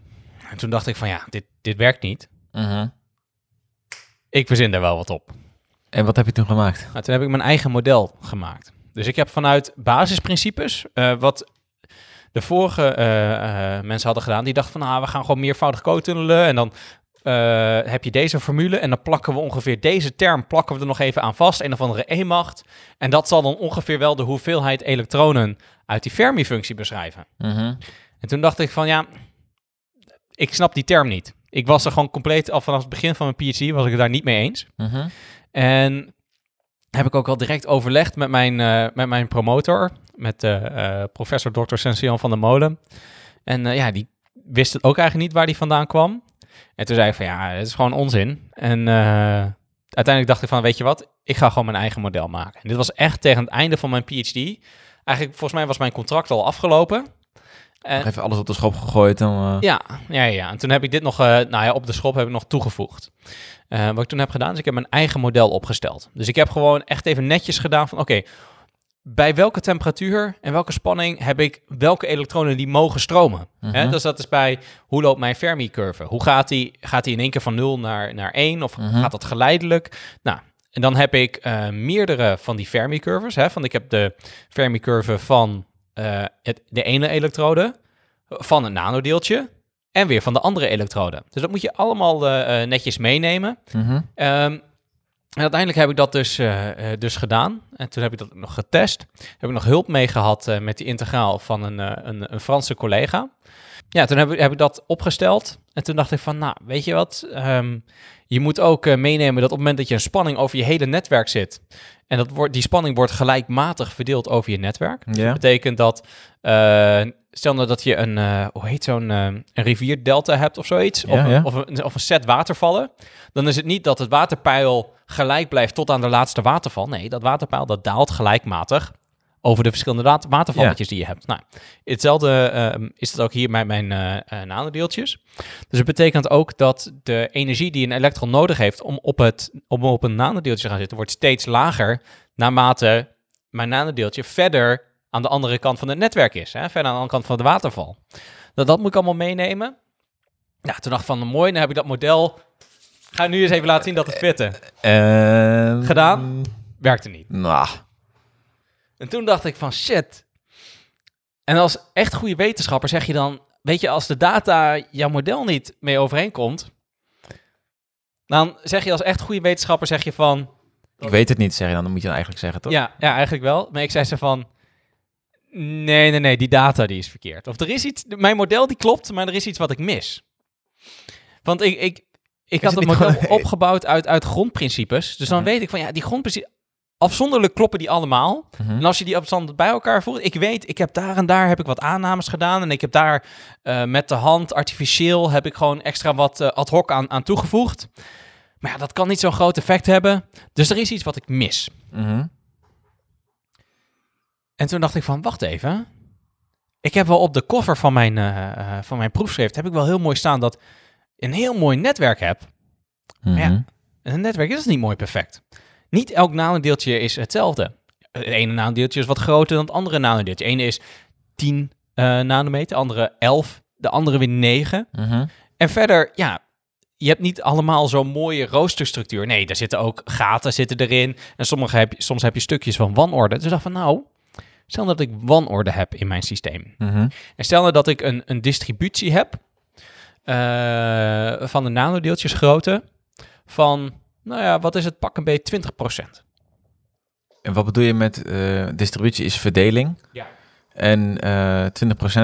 En toen dacht ik van, ja, dit, dit werkt niet. Mhm. Ik verzin daar wel wat op. En wat heb je toen gemaakt? Nou, toen heb ik mijn eigen model gemaakt. Dus ik heb vanuit basisprincipes, eh, wat de vorige eh, eh, mensen hadden gedaan, die dachten van, nou, we gaan gewoon meervoudig co-tunnelen en dan heb je deze formule en dan plakken we ongeveer deze term, plakken we er nog even aan vast, een of andere E-macht. En dat zal dan ongeveer wel de hoeveelheid elektronen uit die Fermi-functie beschrijven. Mhm. En toen dacht ik van, ja, ik snap die term niet. Ik was er gewoon compleet, al vanaf het begin van mijn PhD, was ik het daar niet mee eens. Mhm. En heb ik ook al direct overlegd met mijn, eh, met mijn promotor, met eh, professor Dr. Sensian van der Molen. En ja, die wist het ook eigenlijk niet waar die vandaan kwam. En toen zei ik van ja, het is gewoon onzin. En uiteindelijk dacht ik van, weet je wat, ik ga gewoon mijn eigen model maken. En dit was echt tegen het einde van mijn PhD. Eigenlijk, volgens mij was mijn contract al afgelopen. En, even alles op de schop gegooid. Dan, eh, ja, ja, ja. En toen heb ik dit nog, eh, nou ja, op de schop heb ik nog toegevoegd. Eh, wat ik toen heb gedaan, is ik heb mijn eigen model opgesteld. Dus ik heb gewoon echt even netjes gedaan van, oké, bij welke temperatuur en welke spanning heb ik welke elektronen die mogen stromen? Hè? Mhm. Dus dat is bij, hoe loopt mijn Fermi-curve? Hoe gaat die, gaat die in één keer van 0 naar, naar 1 of Mhm. gaat dat geleidelijk? Nou, En dan heb ik eh, meerdere van die Fermi-curves. Hè? Van ik heb de Fermi-curve van eh, het, de ene elektrode, van een nanodeeltje en weer van de andere elektrode. Dus dat moet je allemaal eh, netjes meenemen. Mhm. Ehm, en uiteindelijk heb ik dat dus, dus gedaan. En toen heb ik dat nog getest. Heb ik nog hulp mee gehad eh, met die integraal van een, een, een Franse collega. Ja, toen heb ik, heb ik dat opgesteld. En toen dacht ik van, nou, weet je wat? Ehm, je moet ook eh, meenemen dat op het moment dat je een spanning over je hele netwerk zit... en dat wordt, die spanning wordt gelijkmatig verdeeld over je netwerk. Dat betekent dat, eh, stel nou dat je een, eh, hoe heet zo'n, een rivierdelta hebt of zoiets, of. Of, een, of een set watervallen, dan is het niet dat het waterpeil gelijk blijft tot aan de laatste waterval. Nee, dat waterpeil dat daalt gelijkmatig over de verschillende water- watervalletjes die je hebt. Nou, hetzelfde eh, is het ook hier bij mijn eh eh, nanodeeltjes. Dus het betekent ook dat de energie die een elektron nodig heeft om op, het, om op een nanodeeltje te gaan zitten, wordt steeds lager naarmate mijn nanodeeltje verder aan de andere kant van het netwerk is. Hè? Verder aan de andere kant van de waterval. Dat, dat moet ik allemaal meenemen. Ja, toen dacht ik van, mooi, dan heb ik dat model... Ga nu eens even laten zien dat het fitte. Ehm, Gedaan? Werkte niet. Nou, En toen dacht ik van, shit. En als echt goede wetenschapper zeg je dan... Weet je, als de data jouw model niet mee overeenkomt... Dan zeg je als echt goede wetenschapper, zeg je van... ik weet het niet, zeg je dan. Dan moet je dan eigenlijk zeggen, toch? Ja, ja, eigenlijk wel. Maar ik zei ze van... Nee, nee, nee, die data die is verkeerd. Of er is iets... Mijn model die klopt, maar er is iets wat ik mis. Want ik, ik, ik had het model gewoon- opgebouwd uit, uit grondprincipes. Dus dan Mhm. weet ik van, ja, die grondprincipes... Afzonderlijk kloppen die allemaal. Mhm. En als je die afstand bij elkaar voert, ik weet, ik heb daar en daar heb ik wat aannames gedaan. En ik heb daar eh, met de hand, artificieel, heb ik gewoon extra wat eh, ad hoc aan, aan toegevoegd. Maar ja, dat kan niet zo'n groot effect hebben. Dus er is iets wat ik mis. Mhm. En toen dacht ik van, wacht even. Ik heb wel op de cover van mijn, eh, van mijn proefschrift, heb ik wel heel mooi staan dat een heel mooi netwerk heb. Mhm. ja. En een netwerk is niet mooi perfect. Niet elk nanodeeltje is hetzelfde. Het ene nanodeeltje is wat groter dan het andere nanodeeltje. De ene is 10 eh, nanometer, de andere 11, de andere weer 9. Mhm. En verder, ja, je hebt niet allemaal zo'n mooie roosterstructuur. Nee, daar zitten ook gaten zitten erin. En sommige heb je, soms heb je stukjes van wanorde. Dus ik dacht van, nou, stel dat ik wanorde heb in mijn systeem. Mhm. En stel nou dat ik een, een distributie heb eh, van de nanodeeltjesgrootte van, nou ja, wat is het? Pak een beetje 20%. En wat bedoel je met eh, distributie is verdeling? Ja. En eh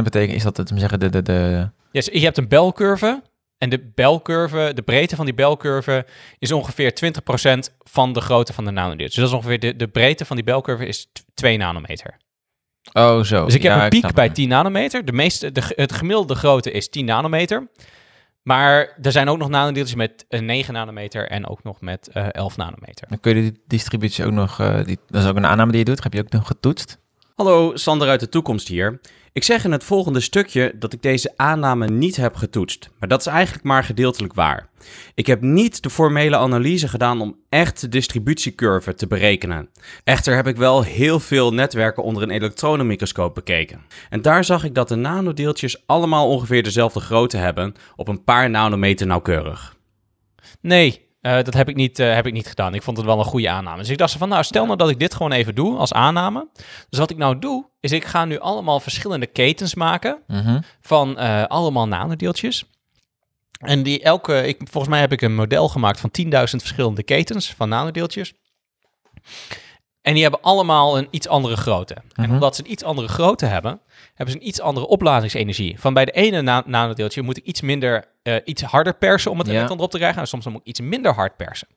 20% betekent, is dat het, zeggen, de, de, de... Yes, je hebt een belcurve. En de belcurve, de breedte van die belcurve is ongeveer 20% van de grootte van de nanodeeltje. Dus dat is ongeveer de, de breedte van die belcurve is t- 2 nanometer. Oh, zo. Dus ik heb Ja, een piek bij het. 10 nanometer. De meeste, de, het gemiddelde grootte is 10 nanometer. Maar er zijn ook nog nanodeeltjes met eh, 9 nanometer en ook nog met eh 11 nanometer. Dan kun je die distributie ook nog... eh, die, dat is ook een aanname die je doet. Heb je ook nog getoetst? Hallo, Sander uit de toekomst hier. Ik zeg in het volgende stukje dat ik deze aanname niet heb getoetst, maar dat is eigenlijk maar gedeeltelijk waar. Ik heb niet de formele analyse gedaan om echt de distributiecurve te berekenen. Echter heb ik wel heel veel netwerken onder een elektronenmicroscoop bekeken. En daar zag ik dat de nanodeeltjes allemaal ongeveer dezelfde grootte hebben, op een paar nanometer nauwkeurig. Nee, eh, dat heb ik, niet, eh, heb ik niet gedaan. Ik vond het wel een goede aanname. Dus ik dacht zo van, nou, stel nou dat ik dit gewoon even doe als aanname. Dus wat ik nou doe, is ik ga nu allemaal verschillende ketens maken Mhm. van eh, allemaal nanodeeltjes. En die elke, ik, volgens mij heb ik een model gemaakt van 10.000 verschillende ketens van nanodeeltjes. En die hebben allemaal een iets andere grootte. En Mhm. omdat ze een iets andere grootte hebben, hebben ze een iets andere opladingsenergie. Van bij de ene na nanodeeltje moet ik iets minder, eh, iets harder persen om het Ja. erop te krijgen. En soms dan moet ik iets minder hard persen.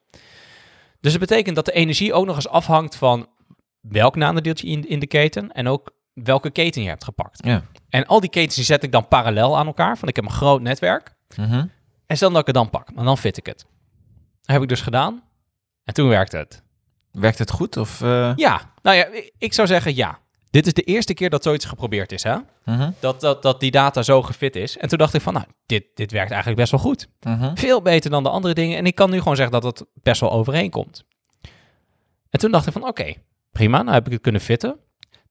Dus het betekent dat de energie ook nog eens afhangt van welk nanodeeltje in, in de keten en ook welke keten je hebt gepakt. Ja. En al die ketens die zet ik dan parallel aan elkaar, want ik heb een groot netwerk. Mhm. En stel dat ik het dan pak, en dan fit ik het. Dat heb ik dus gedaan. En toen werkte het. Werkt het goed? Of, eh, Ja, nou ja, ik- zou zeggen ja. Dit is de eerste keer dat zoiets geprobeerd is, hè? mhm. Dat, dat, dat die data zo gefit is. En toen dacht ik van, nou, dit, dit werkt eigenlijk best wel goed. Mhm. Veel beter dan de andere dingen. En ik kan nu gewoon zeggen dat het best wel overeenkomt. En toen dacht ik van, oké, prima, nou heb ik het kunnen fitten.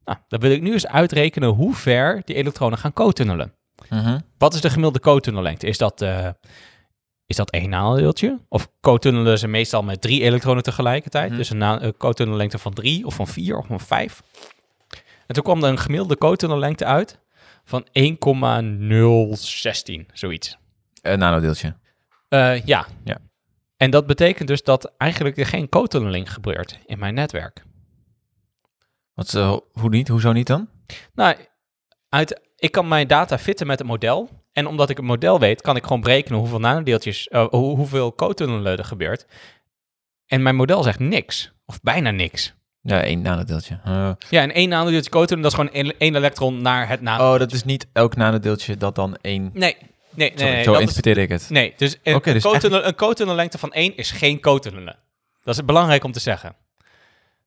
Nou, dan wil ik nu eens uitrekenen hoe ver die elektronen gaan co-tunnelen. Mhm. Wat is de gemiddelde co-tunnellengte? Is dat, eh, is dat één nanodeeltje. Of kotunnelen ze meestal met drie elektronen tegelijkertijd. Mhm. Dus een een kotunnellengte van drie of van vier of van vijf. En toen kwam er een gemiddelde kotunnellengte uit van 1,016, zoiets. Een nanodeeltje. Eh, ja. Ja. En dat betekent dus dat eigenlijk er geen kotunneling gebeurt in mijn netwerk. Wat, zo- hoe niet? Hoezo niet dan? Nou, uit, ik kan mijn data fitten met het model. En omdat ik het model weet, kan ik gewoon berekenen hoeveel nanodeeltjes, hoe- hoeveel kotunnelen er gebeurt. En mijn model zegt niks, of bijna niks. Ja, één nanodeeltje. Eh, Ja, en één nanodeeltje kotunnel, dat is gewoon één, één elektron naar het nano. oh, dat is niet elk nanodeeltje dat dan één... Nee, nee. Sorry, nee, zo interpreteerde ik het. nee dus, een, Oké, dus een kotunnellengte van 1 is geen kotunnelen. Dat is belangrijk om te zeggen.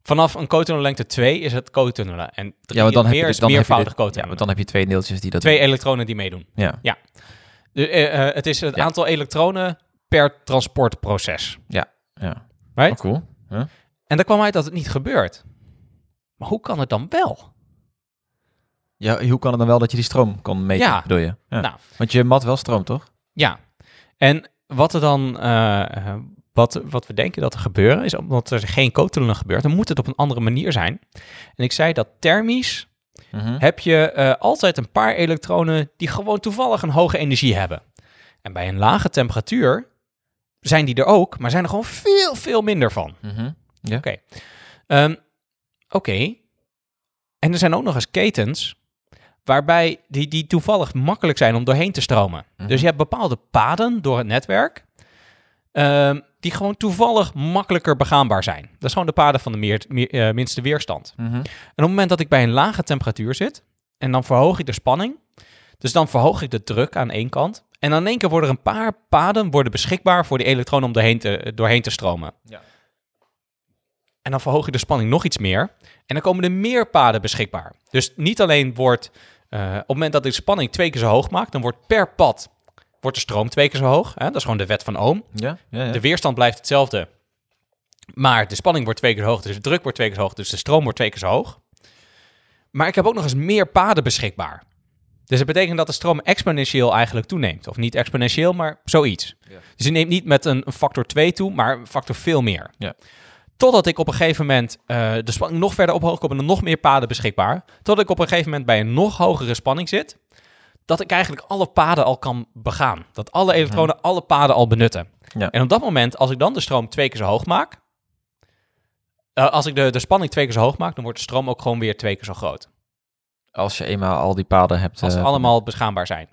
Vanaf een kotunnellengte 2 is het kotunnelen. En drie, Ja, maar dan heb meer je, is dan heb meervoudig dit- Ja, dan heb je twee deeltjes die dat Twee doen. elektronen die meedoen. Ja, De, eh, eh, het is het Ja. aantal elektronen per transportproces. ja. Right? Oh, cool. En daar kwam uit dat het niet gebeurt. Maar hoe kan het dan wel? Ja, hoe kan het dan wel dat je die stroom kon meten, Ja. bedoel je? Ja. Nou. Want je mat wel stroom, toch? Ja. En wat er dan, eh, wat, wat we denken dat er gebeuren, is omdat er geen kotunnelen gebeurt, dan moet het op een andere manier zijn. En ik zei dat thermisch Mhm. heb je eh, altijd een paar elektronen die gewoon toevallig een hoge energie hebben. En bij een lage temperatuur zijn die er ook, maar zijn er gewoon veel, veel minder van. Mhm. Ehm, Oké. En er zijn ook nog eens ketens waarbij die, die toevallig makkelijk zijn om doorheen te stromen. Mhm. Dus je hebt bepaalde paden door het netwerk ehm, die gewoon toevallig makkelijker begaanbaar zijn. Dat is gewoon de paden van de meer, meer- eh, minste weerstand. Mhm. En op het moment dat ik bij een lage temperatuur zit en dan verhoog ik de spanning, dus dan verhoog ik de druk aan één kant. En dan in één keer worden er een paar paden worden beschikbaar voor die elektronen om doorheen te, doorheen te stromen. Ja. En dan verhoog je de spanning nog iets meer. En dan komen er meer paden beschikbaar. Dus niet alleen wordt, eh, op het moment dat ik de spanning twee keer zo hoog maak, dan wordt per pad wordt de stroom twee keer zo hoog. Hè? Dat is gewoon de wet van Ohm. Ja, ja, ja. De weerstand blijft hetzelfde. Maar de spanning wordt twee keer hoog, dus de druk wordt twee keer zo hoog, dus de stroom wordt twee keer zo hoog. Maar ik heb ook nog eens meer paden beschikbaar. Dus dat betekent dat de stroom exponentieel eigenlijk toeneemt. Of niet exponentieel, maar zoiets. Ja. Dus die neemt niet met een factor 2 toe, maar een factor veel meer. Ja. Totdat ik op een gegeven moment eh, de spanning nog verder ophoog, komen er nog meer paden beschikbaar. Totdat ik op een gegeven moment bij een nog hogere spanning zit. Dat ik eigenlijk alle paden al kan begaan. Dat alle elektronen alle paden al benutten. Ja. En op dat moment, als ik dan de stroom twee keer zo hoog maak. eh, als ik de, de spanning twee keer zo hoog maak, dan wordt de stroom ook gewoon weer twee keer zo groot. Als je eenmaal al die paden hebt... Als ze eh, allemaal beschaanbaar zijn.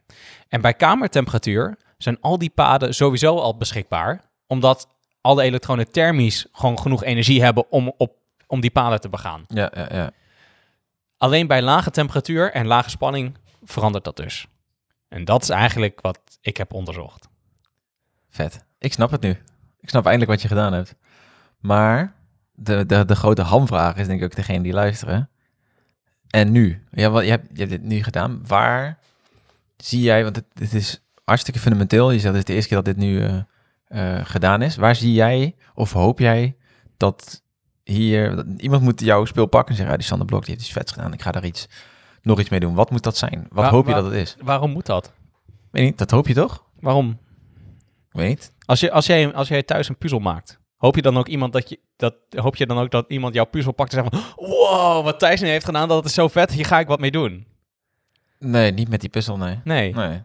En bij kamertemperatuur zijn al die paden sowieso al beschikbaar. Omdat alle elektronen thermisch gewoon genoeg energie hebben om, op, om die paden te begaan. Ja, ja, ja. Alleen bij lage temperatuur en lage spanning verandert dat dus. En dat is eigenlijk wat ik heb onderzocht. Vet. Ik snap het nu. Ik snap eindelijk wat je gedaan hebt. Maar de, de, de grote hamvraag is denk ik ook degene die luisteren. En nu? Ja, wat, je, hebt, je hebt dit nu gedaan. Waar zie jij, want het, het is hartstikke fundamenteel. Je zegt het is de eerste keer dat dit nu eh, eh, gedaan is. Waar zie jij of hoop jij dat hier... iemand moet jouw speel pakken en zeggen... Ja, die Sander Blok die heeft iets vets gedaan. Ik ga daar iets, nog iets mee doen. Wat moet dat zijn? Wat Waar- hoop je waar- dat het is? Waarom moet dat? Weet niet, dat hoop je toch? Waarom? Weet niet. Als, je, als, jij, als jij thuis een puzzel maakt, hoop je dan ook iemand dat je dat hoop je dan ook dat iemand jouw puzzel pakt en zegt van, wow, wat Thijs nu heeft gedaan, dat is zo vet, hier ga ik wat mee doen. Nee, niet met die puzzel, nee. Nee. Nee.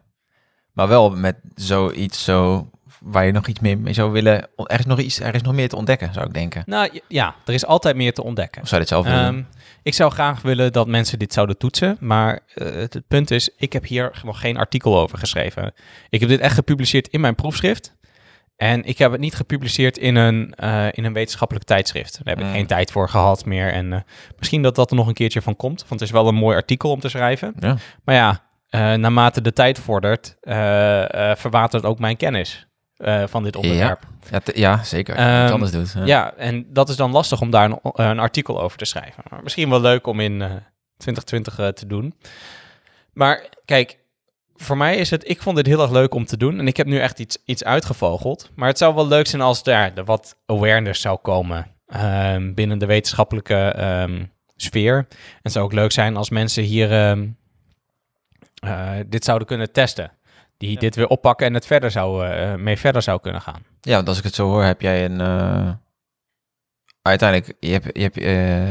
Maar wel met zoiets zo waar je nog iets meer mee zou willen. Er is nog iets, er is nog meer te ontdekken, zou ik denken. Nou ja, er is altijd meer te ontdekken. Of zou je dit zelf willen? Ik zou graag willen dat mensen dit zouden toetsen, maar eh, het, het punt is, ik heb hier nog geen artikel over geschreven. Ik heb dit echt gepubliceerd in mijn proefschrift. En ik heb het niet gepubliceerd in een, eh, in een wetenschappelijk tijdschrift. Daar heb ik Mm. geen tijd voor gehad meer. En eh, misschien dat dat er nog een keertje van komt, want het is wel een mooi artikel om te schrijven. ja. Maar ja, naarmate de tijd vordert, verwatert ook mijn kennis eh, van dit onderwerp. Ja, te- ja, zeker. Als je Ehm, anders doet. Ja. Ja, en dat is dan lastig om daar een, eh, een artikel over te schrijven. Maar misschien wel leuk om in eh, 2020 eh, te doen. Maar kijk, voor mij is het, ik vond dit heel erg leuk om te doen. En ik heb nu echt iets, iets uitgevogeld. Maar het zou wel leuk zijn als daar wat awareness zou komen ehm, binnen de wetenschappelijke ehm, sfeer. En het zou ook leuk zijn als mensen hier eh, dit zouden kunnen testen. Die dit weer oppakken en het verder zou, eh, mee verder zou kunnen gaan. Ja, want als ik het zo hoor, heb jij een... eh, uiteindelijk, je hebt, je hebt eh,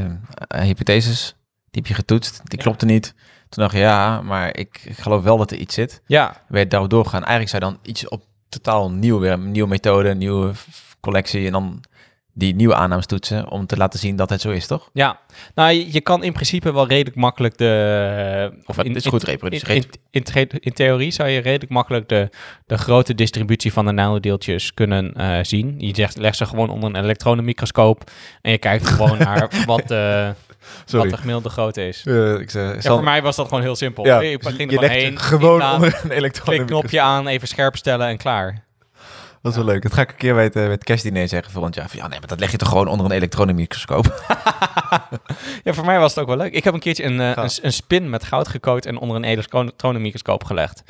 een hypotheses, die heb je getoetst, die Ja. klopte niet. Toen dacht je, ja, maar ik, ik geloof wel dat er iets zit. Ja, Ben je daarop doorgegaan. Eigenlijk zou je dan iets op totaal nieuw weer, een nieuwe methode, een nieuwe collectie en dan die nieuwe aannames toetsen om te laten zien dat het zo is, toch? ja. Nou, je, je kan in principe wel redelijk makkelijk de... Of Het is goed reproduceren. In, in, in, in theorie zou je redelijk makkelijk de, de grote distributie van de nanodeeltjes kunnen eh, zien. Je zegt, legt ze gewoon onder een elektronenmicroscoop en je kijkt gewoon naar wat, eh, wat de gemiddelde grootte is. ik Ja, voor mij was dat gewoon heel simpel. ja, je ging je er het heen, gewoon onder een elektronische klikknopje aan, even scherp stellen en klaar. Dat is wel leuk. Dat ga ik een keer bij het, eh, bij het kerstdiner zeggen volgend jaar. Van, ja, nee, maar dat leg je toch gewoon onder een elektronenmicroscoop. Ja, voor mij was het ook wel leuk. Ik heb een keertje een, eh, een, een spin met goud gecoat en onder een elektronenmicroscoop gelegd.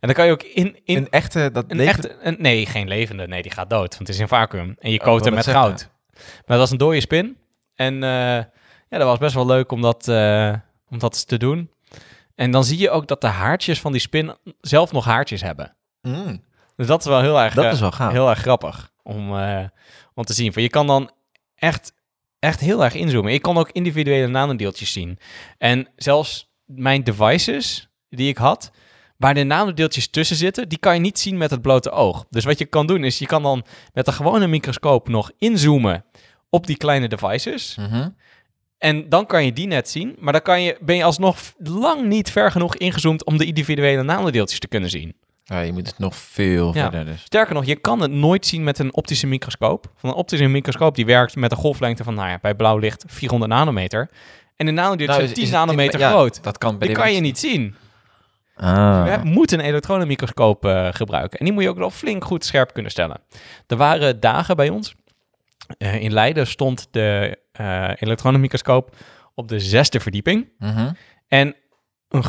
En dan kan je ook in... in een echte, dat een leven- echte, een, nee, geen levende. Nee, die gaat dood, want het is in vacuüm. En je Oh, ik hem met goud. Maar dat was een dode spin. En eh, ja, dat was best wel leuk om dat, eh, om dat te doen. En dan zie je ook dat de haartjes van die spin zelf nog haartjes hebben. Mm, Dus dat is wel heel erg, dat eh, is wel gaaf. heel erg grappig om, eh, om te zien. Van, je kan dan echt, echt heel erg inzoomen. Ik kan ook individuele nanodeeltjes zien. En zelfs mijn devices die ik had, waar de nanodeeltjes tussen zitten, die kan je niet zien met het blote oog. Dus wat je kan doen is, je kan dan met een gewone microscoop nog inzoomen op die kleine devices. Mhm. En dan kan je die net zien, maar dan kan je, ben je alsnog lang niet ver genoeg ingezoomd om de individuele nanodeeltjes te kunnen zien. Ja, je moet het nog veel Ja. verder dus. Sterker nog, je kan het nooit zien met een optische microscoop. Van een optische microscoop die werkt met een golflengte van, nou ja, bij blauw licht 400 nanometer. En de nanodeeltjes Nou, is- 10 is het- nanometer groot. Dat kan bij Die kan je niet zien. Ah. Je moet een elektronenmicroscoop eh, gebruiken. En die moet je ook wel flink goed scherp kunnen stellen. Er waren dagen bij ons. Eh, in Leiden stond de eh elektronenmicroscoop op de zesde verdieping. Mhm. En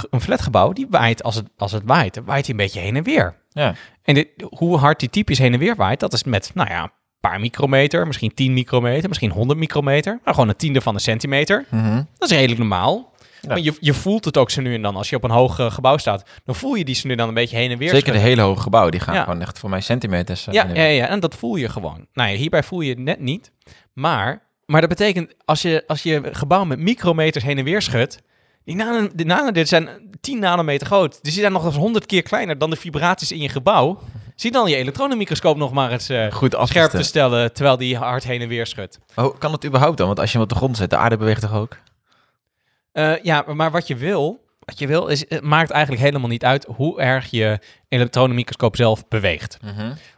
een, flatgebouw, die waait als het, als het waait, dan waait hij een beetje heen en weer. Ja. En dit, hoe hard die typisch heen en weer waait, dat is met, nou ja, een paar micrometer, misschien 10 micrometer, misschien 100 micrometer. Maar gewoon een tiende van een centimeter. Mhm. Dat is redelijk normaal. Ja. Maar je, je voelt het ook zo nu en dan. Als je op een hoog eh, gebouw staat, dan voel je die zo nu dan een beetje heen en weer Zeker de hele hoge gebouwen, die gaan Ja. gewoon echt voor mij centimeters. eh, Ja, ja, ja, en dat voel je gewoon. Nou ja, hierbij voel je het net niet. Maar, maar dat betekent, als je, als je gebouw met micrometers heen en weer schudt, die de nanodeeltjes zijn 10 nanometer groot. Dus die zijn nog eens 100 keer kleiner dan de vibraties in je gebouw. Zie dan je elektronenmicroscoop nog maar eens eh, Goed scherp te stellen, terwijl die hard heen en weer schudt. Oh, kan het überhaupt dan? Want als je hem op de grond zet, de aarde beweegt toch ook? Eh, ja, maar wat je wil, wat je wil is, het maakt eigenlijk helemaal niet uit hoe erg je elektronenmicroscoop zelf beweegt.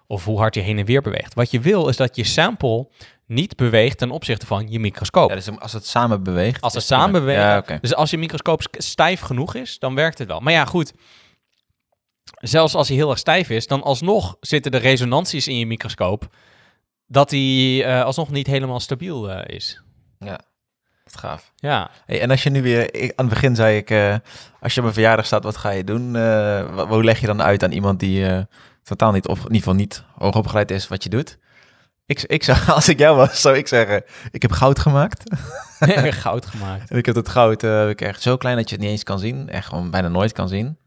Of hoe hard je heen en weer beweegt. Wat je wil is dat je sample niet beweegt ten opzichte van je microscoop. Ja, dus als het samen beweegt. Als het samen beweegt. Ja. Dus als je microscoop stijf genoeg is, dan werkt het wel. Maar ja, goed. Zelfs als hij heel erg stijf is, dan alsnog zitten de resonanties in je microscoop dat hij eh, alsnog niet helemaal stabiel eh, is. Ja, wat gaaf. Ja. Hey, en als je nu weer, ik- aan het begin zei ik, eh, als je op een verjaardag staat, wat ga je doen? Hoe leg je dan uit aan iemand die totaal niet, op, in ieder geval niet hoogopgeleid is, wat je doet? Ik, ik zou, als ik jou was, zou ik zeggen, ik heb goud gemaakt. Goud gemaakt. En ik heb het goud heb ik echt zo klein dat je het niet eens kan zien. Echt gewoon bijna nooit kan zien.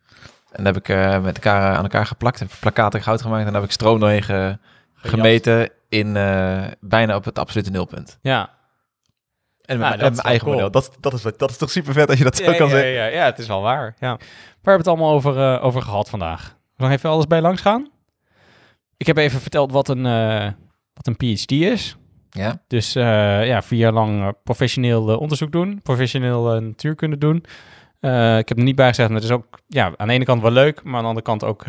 En dat heb ik eh, met elkaar aan elkaar geplakt. Heb ik plakaten goud gemaakt. En dan heb ik stroom doorheen ge- gemeten in eh, bijna op het absolute nulpunt. Ja. En Ja, mijn- mijn eigen cool. model. Dat, dat, is, dat is toch super vet als je dat zo ja, kan ja, zeggen. ja, ja, het is wel waar. Ja. Waar hebben we het allemaal over, over gehad vandaag? Nog even alles bij langs gaan? Ik heb even verteld wat een, wat een PhD is. Ja? Dus eh, ja, vier jaar lang eh, professioneel eh, onderzoek doen, professioneel eh, natuurkunde doen. Ik heb er niet bij gezegd, maar het is ook ja, aan de ene kant wel leuk, maar aan de andere kant ook,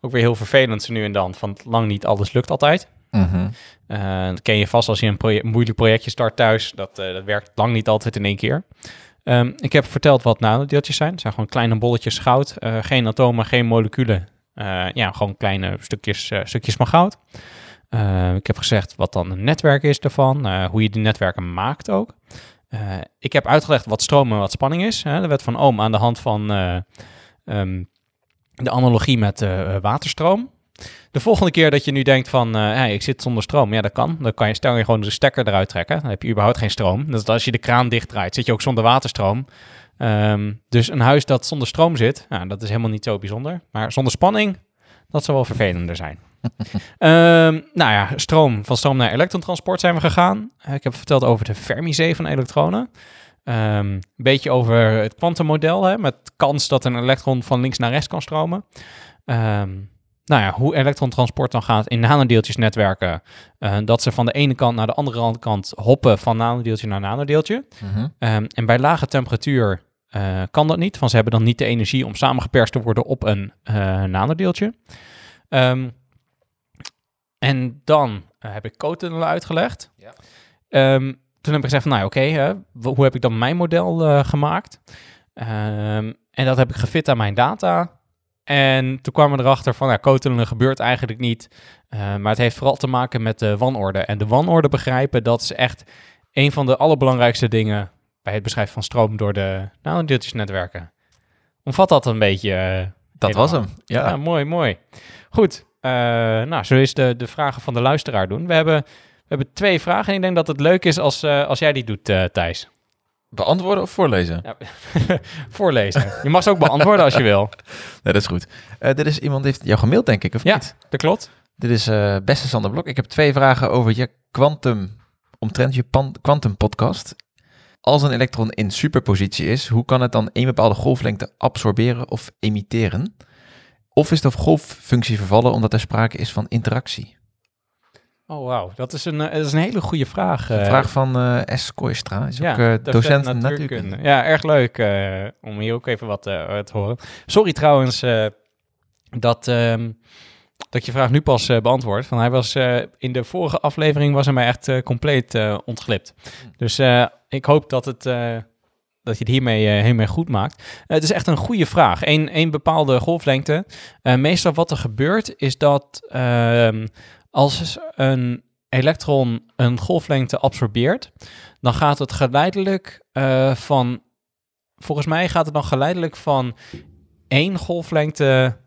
ook weer heel vervelend zo nu en dan. Van lang niet alles lukt altijd. Eh, dat ken je vast als je een, proje- een moeilijk projectje start thuis. Dat, dat werkt lang niet altijd in één keer. Ehm, ik heb verteld wat nanodeeltjes zijn. Het zijn gewoon kleine bolletjes goud. Geen atomen, geen moleculen. Ja, gewoon kleine stukjes, stukjes van goud. Eh, ik heb gezegd wat dan een netwerk is daarvan. eh, hoe je die netwerken maakt ook. Eh, ik heb uitgelegd wat stroom en wat spanning is. Hè, de wet van Ohm aan de hand van eh, ehm, de analogie met waterstroom. De volgende keer dat je nu denkt van, ik zit zonder stroom, ja, dat kan. Dan kan je, stel je gewoon de stekker eruit trekken. Dan heb je überhaupt geen stroom. Dus als je de kraan dichtdraait, zit je ook zonder waterstroom. Ehm, dus een huis dat zonder stroom zit, dat is helemaal niet zo bijzonder. Maar zonder spanning, Dat zou wel vervelender zijn. Ehm, nou ja, stroom, van stroom naar elektrontransport zijn we gegaan. Eh, ik heb verteld over de Fermi-zee van elektronen. Ehm, een beetje over het kwantummodel, met kans dat een elektron van links naar rechts kan stromen. Ehm, nou ja, hoe elektrontransport dan gaat in nanodeeltjesnetwerken. Uh, dat ze van de ene kant naar de andere kant hoppen van nanodeeltje naar nanodeeltje. Mhm. En bij lage temperatuur eh, kan dat niet, want ze hebben dan niet de energie om samengeperst te worden op een eh, nanodeeltje. Ehm, en dan eh, heb ik cotunnelen uitgelegd. Ja. Ehm, toen heb ik gezegd van, nou oké, hoe heb ik dan mijn model eh, gemaakt? Ehm, en dat heb ik gefit aan mijn data. En toen kwamen we erachter van, ja, cotunnelen gebeurt eigenlijk niet. Eh, maar het heeft vooral te maken met de wanorde. En de wanorde begrijpen, dat is echt een van de allerbelangrijkste dingen bij het beschrijven van stroom door de nanodeeltjesnetwerken. Omvat dat een beetje? eh, Dat was hem. ja, Ja. mooi, mooi. Goed, eh, nou, zullen we eens de, de vragen van de luisteraar doen? We hebben, we hebben twee vragen en ik denk dat het leuk is als, eh, als jij die doet, eh, Thijs. Beantwoorden of voorlezen? Ja, voorlezen. Je mag ze ook beantwoorden als je wil. Nee, dat is goed. Dit is iemand die heeft jou gemaild, denk ik, of Ja. niet? Dat klopt. Dit is beste Sander Blok. Ik heb twee vragen over je quantum, omtrent je pan- quantum podcast. Als een elektron in superpositie is, hoe kan het dan één bepaalde golflengte absorberen of emitteren? Of is de golffunctie vervallen omdat er sprake is van interactie? Oh, wauw. Dat, is een, eh, dat is een hele goede vraag. Een eh. vraag van eh S. Kooistra. Is Ja, ook docent natuurkunde. Ja, erg leuk om hier ook even wat te horen. Sorry trouwens dat, ehm, dat je vraag nu pas beantwoord. Van hij was in de vorige aflevering was hij mij echt compleet ontglipt. Dus eh, ik hoop dat het. Dat je het hiermee, eh, hiermee goed maakt. Eh, het is echt een goede vraag. Eén bepaalde golflengte. Eh, meestal wat er gebeurt is dat ehm, als een elektron een golflengte absorbeert, dan gaat het geleidelijk van. Volgens mij gaat het dan geleidelijk van één golflengte.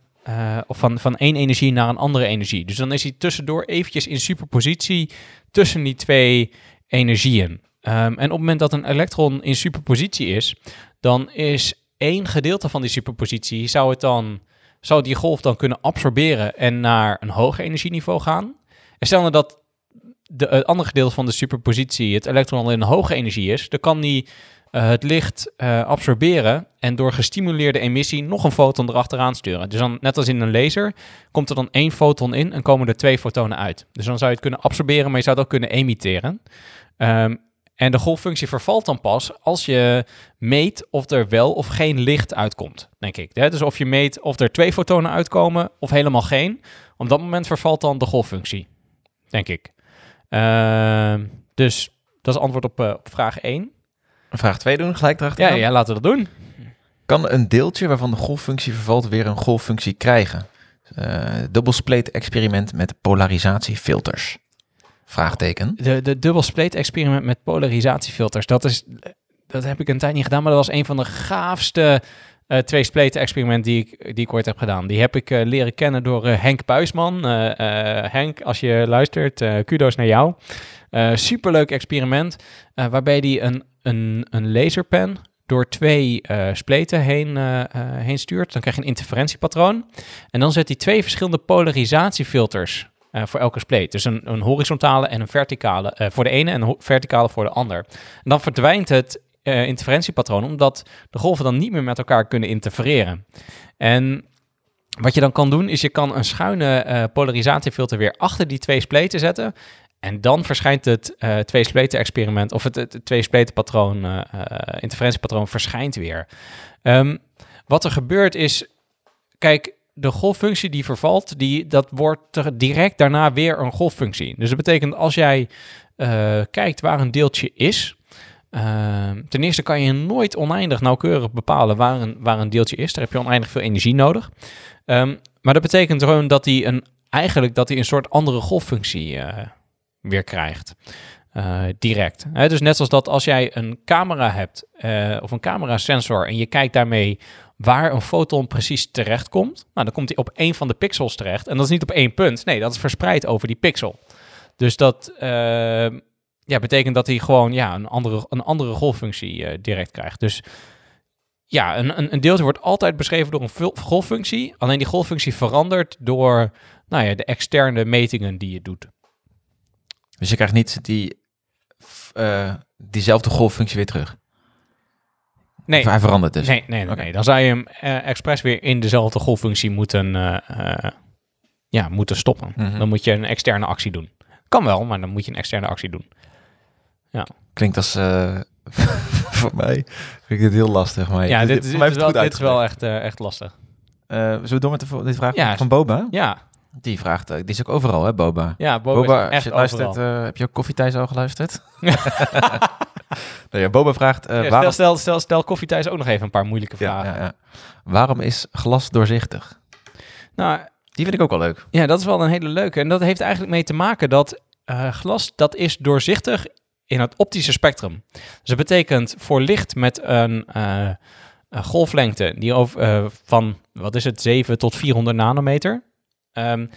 of van, van één energie naar een andere energie. Dus dan is hij tussendoor eventjes in superpositie tussen die twee energieën. Ehm, en op het moment dat een elektron in superpositie is, dan is één gedeelte van die superpositie, zou het dan, zou die golf dan kunnen absorberen en naar een hoger energieniveau gaan. En stel nou dat de, het andere gedeelte van de superpositie, het elektron al in een hoge energie is, dan kan die eh, het licht eh, absorberen en door gestimuleerde emissie nog een foton erachteraan sturen. Dus dan, net als in een laser, komt er dan één foton in en komen er twee fotonen uit. Dus dan zou je het kunnen absorberen, maar je zou het ook kunnen emitteren. Ehm, en de golffunctie vervalt dan pas als je meet of er wel of geen licht uitkomt, denk ik. Dus of je meet of er twee fotonen uitkomen of helemaal geen. Op dat moment vervalt dan de golffunctie, denk ik. Ehm, dus dat is antwoord op, eh, op vraag 1. Vraag 2 doen, gelijk erachter. Ja, ja, laten we dat doen. Kan een deeltje waarvan de golffunctie vervalt weer een golffunctie krijgen? Eh dubbelspleet experiment met polarisatiefilters. Vraagteken. De, de dubbelspleet experiment met polarisatiefilters, dat, is, dat heb ik een tijd niet gedaan, maar dat was een van de gaafste eh twee spleten experimenten die ik, die ik ooit heb gedaan. Die heb ik eh, leren kennen door eh, Henk Buisman. Henk, als je luistert, kudo's naar jou. Superleuk experiment, waarbij hij een, een, een laserpen door twee spleten heen, heen stuurt. Dan krijg je een interferentiepatroon. En dan zet hij twee verschillende polarisatiefilters eh, voor elke spleet. Dus een, een horizontale en een verticale eh, voor de ene en een verticale voor de ander. En dan verdwijnt het eh, interferentiepatroon, omdat de golven dan niet meer met elkaar kunnen interfereren. En wat je dan kan doen, is je kan een schuine polarisatiefilter weer achter die twee spleten zetten. En dan verschijnt het twee spleten experiment, of het, twee spleten patroon, interferentiepatroon verschijnt weer. Ehm, wat er gebeurt is, kijk, de golffunctie die vervalt, die, dat wordt direct daarna weer een golffunctie. Dus dat betekent als jij eh, kijkt waar een deeltje is, ehm, ten eerste kan je nooit oneindig nauwkeurig bepalen waar een, waar een deeltje is. Daar heb je oneindig veel energie nodig. Ehm, maar dat betekent gewoon dat hij een, eigenlijk dat hij een soort andere golffunctie eh, weer krijgt. Eh, direct. Hè, dus net zoals dat als jij een camera hebt eh, of een camerasensor en je kijkt daarmee waar een foton precies terechtkomt, nou, dan komt hij op één van de pixels terecht. En dat is niet op één punt. Nee, dat is verspreid over die pixel. Dus dat eh, ja, betekent dat hij gewoon ja, een, andere, een andere golffunctie direct krijgt. Dus ja, een, een, deeltje wordt altijd beschreven door een golffunctie. Alleen die golffunctie verandert door nou ja, de externe metingen die je doet. Dus je krijgt niet die, eh, diezelfde golffunctie weer terug. Nee, Of hij verandert dus. nee, nee, nee. Dan zou je hem eh, expres weer in dezelfde golffunctie moeten, eh, ja, moeten stoppen. Mhm. Dan moet je een externe actie doen. Kan wel, maar dan moet je een externe actie doen. Klinkt als... voor mij vind ik dit heel lastig. Maar ja, dit, is- dit wel, dit is wel echt, echt lastig. zullen we door met de, dit vraag Ja, van Boba? Ja, Die vraagt, eh, die is ook overal hè, Boba? ja Boba, Boba, is als echt je luistert, overal. eh, heb je ook koffietijds al geluisterd? nee, ja, Boba vraagt, eh, Ja, waarom... stel, stel, stel Koffie Thijs ook nog even een paar moeilijke vragen. ja, ja. Waarom is glas doorzichtig? Nou, Die vind ik ook wel leuk. Ja, dat is wel een hele leuke. En dat heeft eigenlijk mee te maken dat glas, dat is doorzichtig in het optische spectrum. Dus dat betekent voor licht met een, golflengte die over, van, wat is het, 7 tot 400 nanometer, ehm,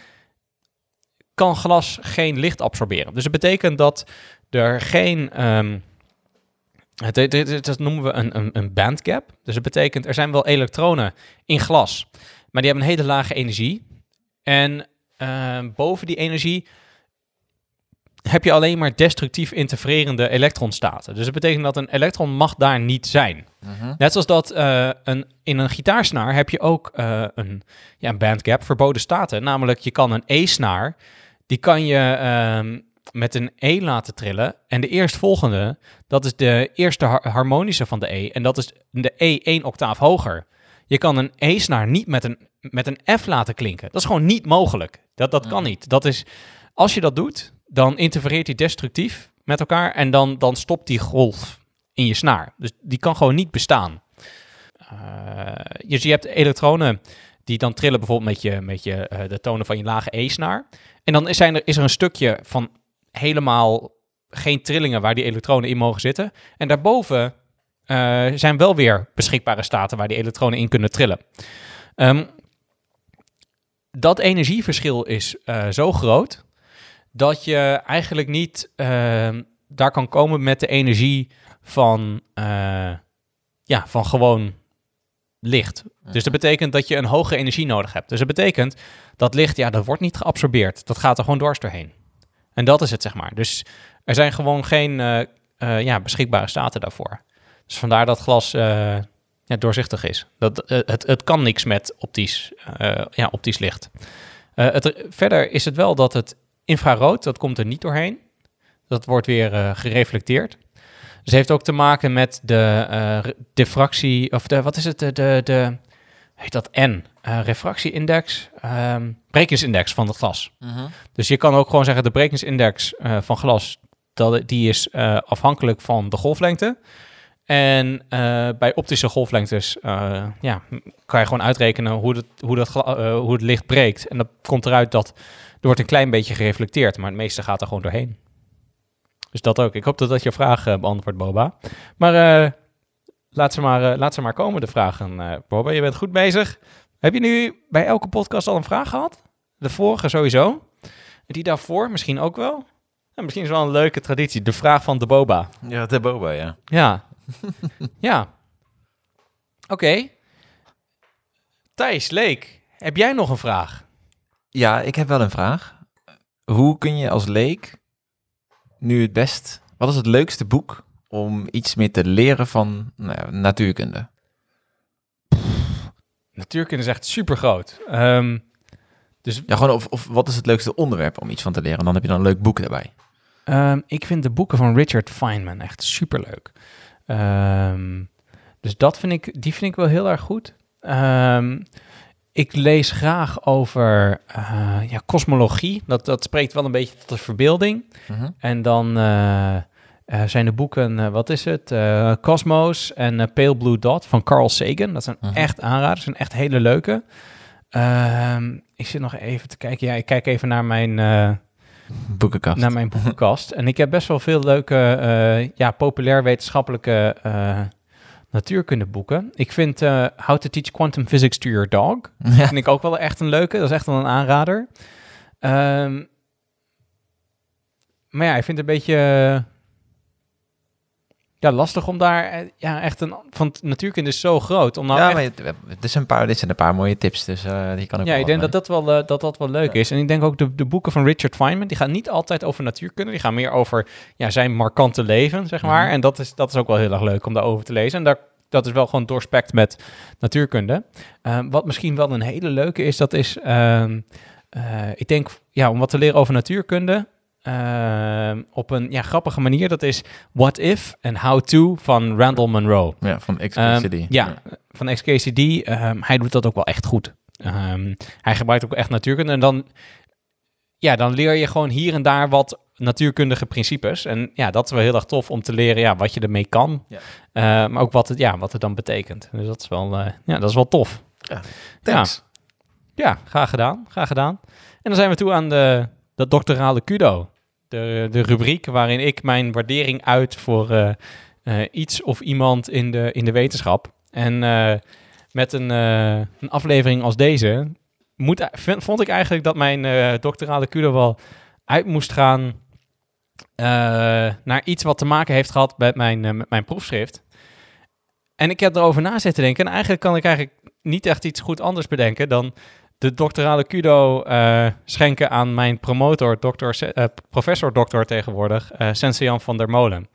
kan glas geen licht absorberen. Dus dat betekent dat er geen... ehm, het, het- het- dat noemen we een, een, een bandgap. Dus dat betekent, er zijn wel elektronen in glas, maar die hebben een hele lage energie. En eh, boven die energie heb je alleen maar destructief interfererende elektronstaten. Dus dat betekent dat een elektron mag daar niet zijn. Net zoals dat eh, een, in een gitaarsnaar heb je ook eh, een, ja, een bandgap, verboden staten. Namelijk, je kan een E-snaar, die kan je ehm, met een E laten trillen. En de eerstvolgende, dat is de eerste har- harmonische van de E. En dat is de E één octaaf hoger. Je kan een E-snaar niet met een, met een F laten klinken. Dat is gewoon niet mogelijk. Dat, dat kan niet. Dat is, als je dat doet, dan interfereert die destructief met elkaar en dan, dan stopt die golf in je snaar. Dus die kan gewoon niet bestaan. Eh, dus je hebt elektronen die dan trillen bijvoorbeeld met, je, met je, eh, de tonen van je lage E-snaar. En dan is, zijn er, is er een stukje van helemaal geen trillingen waar die elektronen in mogen zitten. En daarboven eh, zijn wel weer beschikbare staten waar die elektronen in kunnen trillen. Ehm, dat energieverschil is zo groot dat je eigenlijk niet ehm, daar kan komen met de energie van, eh, ja, van gewoon licht. Dus dat betekent dat je een hogere energie nodig hebt. Dus dat betekent dat licht, ja, dat wordt niet geabsorbeerd. Dat gaat er gewoon dwars doorheen. En dat is het, zeg maar. Dus er zijn gewoon geen eh, eh, ja, beschikbare staten daarvoor. Dus vandaar dat glas ja, doorzichtig is. Dat, het, het kan niks met optisch, ja, optisch licht. Het, verder is het wel dat het infrarood, dat komt er niet doorheen. Dat wordt weer eh, gereflecteerd. Dus heeft ook te maken met de eh, diffractie, of de, wat is het, de, de, de heet dat N, Eh, refractieindex, ehm brekingsindex van het glas. Dus je kan ook gewoon zeggen, de brekingsindex van glas, dat, die is afhankelijk van de golflengte. En eh, bij optische golflengtes eh, ja, kan je gewoon uitrekenen hoe, het, hoe, dat, eh, hoe het licht breekt. En dan komt eruit dat er wordt een klein beetje gereflecteerd, maar het meeste gaat er gewoon doorheen. Dus dat ook. Ik hoop dat dat je vraag beantwoordt, Boba. Maar laat, ze maar, laat ze maar komen, de vragen, Boba. Je bent goed bezig. Heb je nu bij elke podcast al een vraag gehad? De vorige sowieso. Die daarvoor misschien ook wel. Ja, misschien is wel een leuke traditie. De vraag van de Boba. Ja, de Boba, ja. Ja. ja. Oké. Thijs, Leek, heb jij nog een vraag? Ja, ik heb wel een vraag. Hoe kun je als leek nu het best... Wat is het leukste boek om iets meer te leren van nou natuurkunde? Natuurkunde is echt super groot. Ehm, dus Ja, gewoon of, of wat is het leukste onderwerp om iets van te leren? Dan heb je dan een leuk boek daarbij. Ehm, ik vind de boeken van Richard Feynman echt superleuk. Ehm dus dat vind ik, die vind ik wel heel erg goed. Ehm, ik lees graag over eh, ja, kosmologie. Dat, dat spreekt wel een beetje tot de verbeelding. En dan eh, eh, zijn de boeken, wat is het? Cosmos en Pale Blue Dot van Carl Sagan. Dat zijn Mhm. echt aanraders, zijn echt hele leuke. Ehm, ik zit nog even te kijken. Ja, ik kijk even naar mijn... Boekenkast. naar mijn boekenkast. en ik heb best wel veel leuke, eh, ja, populair wetenschappelijke eh natuurkundeboeken. Ik vind eh, How to Teach Quantum Physics to Your Dog. ja. vind ik ook wel echt een leuke. Dat is echt wel een aanrader. Ehm, maar ja, ik vind het een beetje... ja, lastig om daar eh, ja, echt een van natuurkunde is zo groot om nou ja, echt- maar het een paar, dit zijn een paar mooie tips, dus eh, die kan ook ja, ik denk dat dat wel, eh, dat dat wel leuk is. En ik denk ook de, de boeken van Richard Feynman, die gaan niet altijd over natuurkunde. Die gaan meer over ja, zijn markante leven, zeg maar. Mhm. En dat is, dat is ook wel heel erg leuk om daarover te lezen. En daar, dat is wel gewoon doorspekt met natuurkunde. Ehm, wat misschien wel een hele leuke is, dat is... ehm, eh, ik denk, ja, om wat te leren over natuurkunde... ehm, op een ja, grappige manier. Dat is What If en How To van Randall Munro. zijn. Ja, van XKCD. Ehm, ja, van XKCD. ehm, hij doet dat ook wel echt goed. Hij gebruikt ook echt natuurkunde. En dan, ja, dan leer je gewoon hier en daar wat natuurkundige principes. En ja, dat is wel heel erg tof om te leren ja, wat je ermee kan. Ja. Maar ook wat het, ja, wat het dan betekent. Dus dat is wel, eh, ja, dat is wel tof. Ja, ja. Thanks. Ja, graag gedaan. Graag gedaan. En dan zijn we toe aan de, de doctorale kudo. De, de rubriek waarin ik mijn waardering uit voor eh, eh, iets of iemand in de, in de wetenschap. En eh, met een, een aflevering als deze moet, vond ik eigenlijk dat mijn doctorale kudo wel uit moest gaan naar iets wat te maken heeft gehad met mijn, met mijn proefschrift. En ik heb erover na zitten denken. En eigenlijk kan ik eigenlijk niet echt iets goed anders bedenken dan de doctorale kudo eh, schenken aan mijn promotor, dokter, Se- eh, professor dokter tegenwoordig, Sense-Jan van der Molen.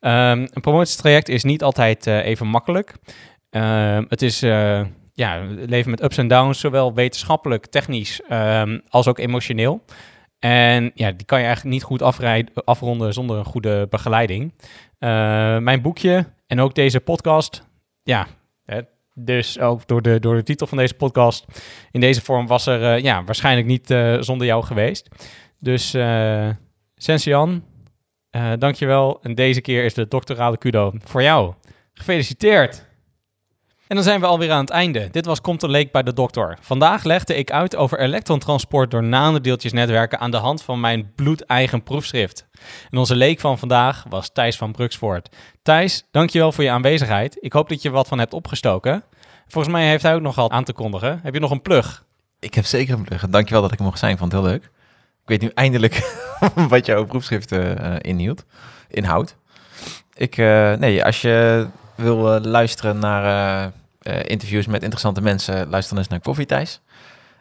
Ehm, een promotietraject is niet altijd even makkelijk. Ehm, het is ja, leven met ups en downs, zowel wetenschappelijk, technisch ehm, als ook emotioneel. En ja, die kan je eigenlijk niet goed afronden zonder een goede begeleiding. Mijn boekje en ook deze podcast, ja, hè, dus ook door de, door de titel van deze podcast, in deze vorm was er eh, ja, waarschijnlijk niet eh, zonder jou geweest. Dus uh, Sensian, uh, dankjewel. En deze keer is de doctorale kudo voor jou. Gefeliciteerd! En dan zijn we alweer aan het einde. Dit was Komt een Leek bij de dokter. Vandaag legde ik uit over elektrontransport door nanodeeltjesnetwerken aan de hand van mijn bloedeigen proefschrift. En onze leek van vandaag was Thijs van Bruksvoort. Thijs, dankjewel voor je aanwezigheid. Ik hoop dat je wat van hebt opgestoken. Volgens mij heeft hij ook nog wat aan te kondigen. Heb je nog een plug? Ik heb zeker een plug. Dankjewel dat ik er mocht zijn. Ik vond het heel leuk. Ik weet nu eindelijk wat jouw proefschrift uh, inhield, inhoudt. Ik, uh, nee, als je wil uh, luisteren naar uh, interviews met interessante mensen, luister eens naar Koffie Thijs.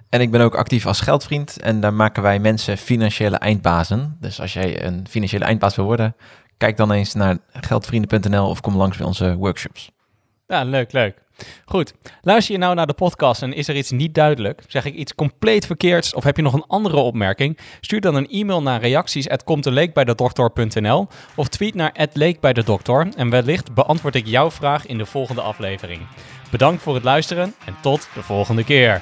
En ik ben ook actief als geldvriend en daar maken wij mensen financiële eindbazen. Dus als jij een financiële eindbaas wil worden, kijk dan eens naar geldvrienden.nl of kom langs bij onze workshops. Ja, leuk, leuk. Goed, luister je nou naar de podcast en is er iets niet duidelijk? Zeg ik iets compleet verkeerds of heb je nog een andere opmerking? Stuur dan een e-mail naar reacties@komteleekbijdedokter.nl of tweet naar @leekbijdedokter en wellicht beantwoord ik jouw vraag in de volgende aflevering. Bedankt voor het luisteren en tot de volgende keer.